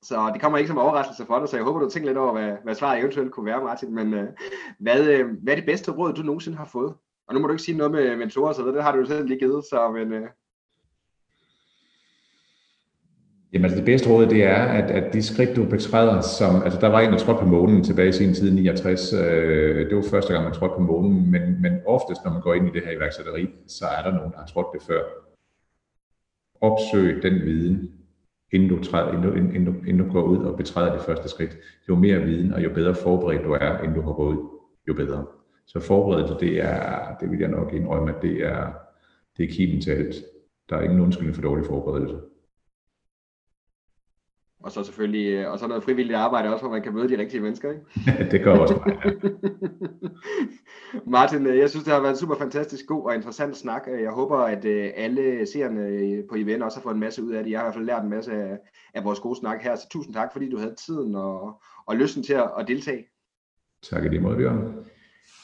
så det kommer ikke som overraskelse for dig, så jeg håber, du tænker lidt over, hvad, hvad svaret eventuelt kunne være, Martin. Men øh, hvad, øh, hvad er det bedste råd, du nogensinde har fået? Og nu må du ikke sige noget med mentorer, så det har du jo selv lige givet, så men... Øh... Jamen altså det bedste råd, det er, at, at de skridt, du betræder, som, altså der var en, der trådte på månen tilbage i sin tid, 69, øh, det var første gang, man trådte på månen, men, men oftest, når man går ind i det her iværksætteri, så er der nogen, der har trådt det før. Opsøg den viden, inden du, træder, inden, du, inden, du, inden du går ud og betræder det første skridt. Jo mere viden og jo bedre forberedt du er, inden du hopper ud, jo bedre. Så forberedelse, det er, det vil jeg nok indrømme, at det er, det er kimen til alt. Der er ingen undskyldning for dårlig forberedelse. Og så selvfølgelig, øh, og så noget frivilligt arbejde også, hvor man kan møde de rigtige mennesker, ikke? <laughs> det gør også mig, ja. <laughs> Martin, øh, jeg synes, det har været en super fantastisk god og interessant snak. Jeg håber, at øh, alle seerne på IVN også har fået en masse ud af det. Jeg har i hvert fald lært en masse af, af vores gode snak her, så tusind tak, fordi du havde tiden og, og lysten til at, at deltage. Tak i lige måde, Bjørn.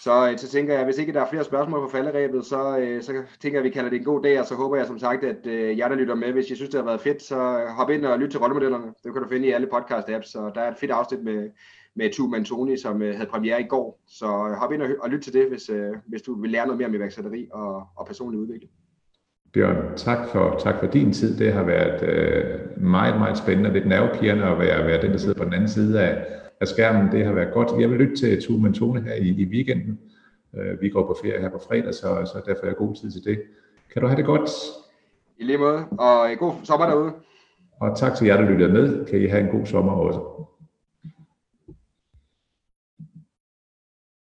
Så, øh, så tænker jeg, hvis ikke der er flere spørgsmål på falderæbet, så, øh, så tænker jeg, at vi kalder det en god dag, og så håber jeg som sagt, at øh, jer, der lytter med, hvis I synes, det har været fedt, så hop ind og lyt til rollemodellerne. Det kan du finde i alle podcast-apps, så der er et fedt afsnit med, med Tu Mantoni, som havde premiere i går. Så hop ind og, og lyt til det, hvis, hvis du vil lære noget mere om iværksætteri og, og personlig udvikling. Bjørn, tak for, tak for din tid. Det har været øh, meget, meget spændende. Lidt nervepirrende at være, være den, der sidder på den anden side af, af skærmen. Det har været godt. Jeg vil lytte til Tue Mentone her i, i weekenden. Uh, vi går på ferie her på fredag, så, så derfor er jeg god tid til det. Kan du have det godt? I lige måde, og god sommer derude. Og tak til jer, der lyttede med. Kan I have en god sommer også.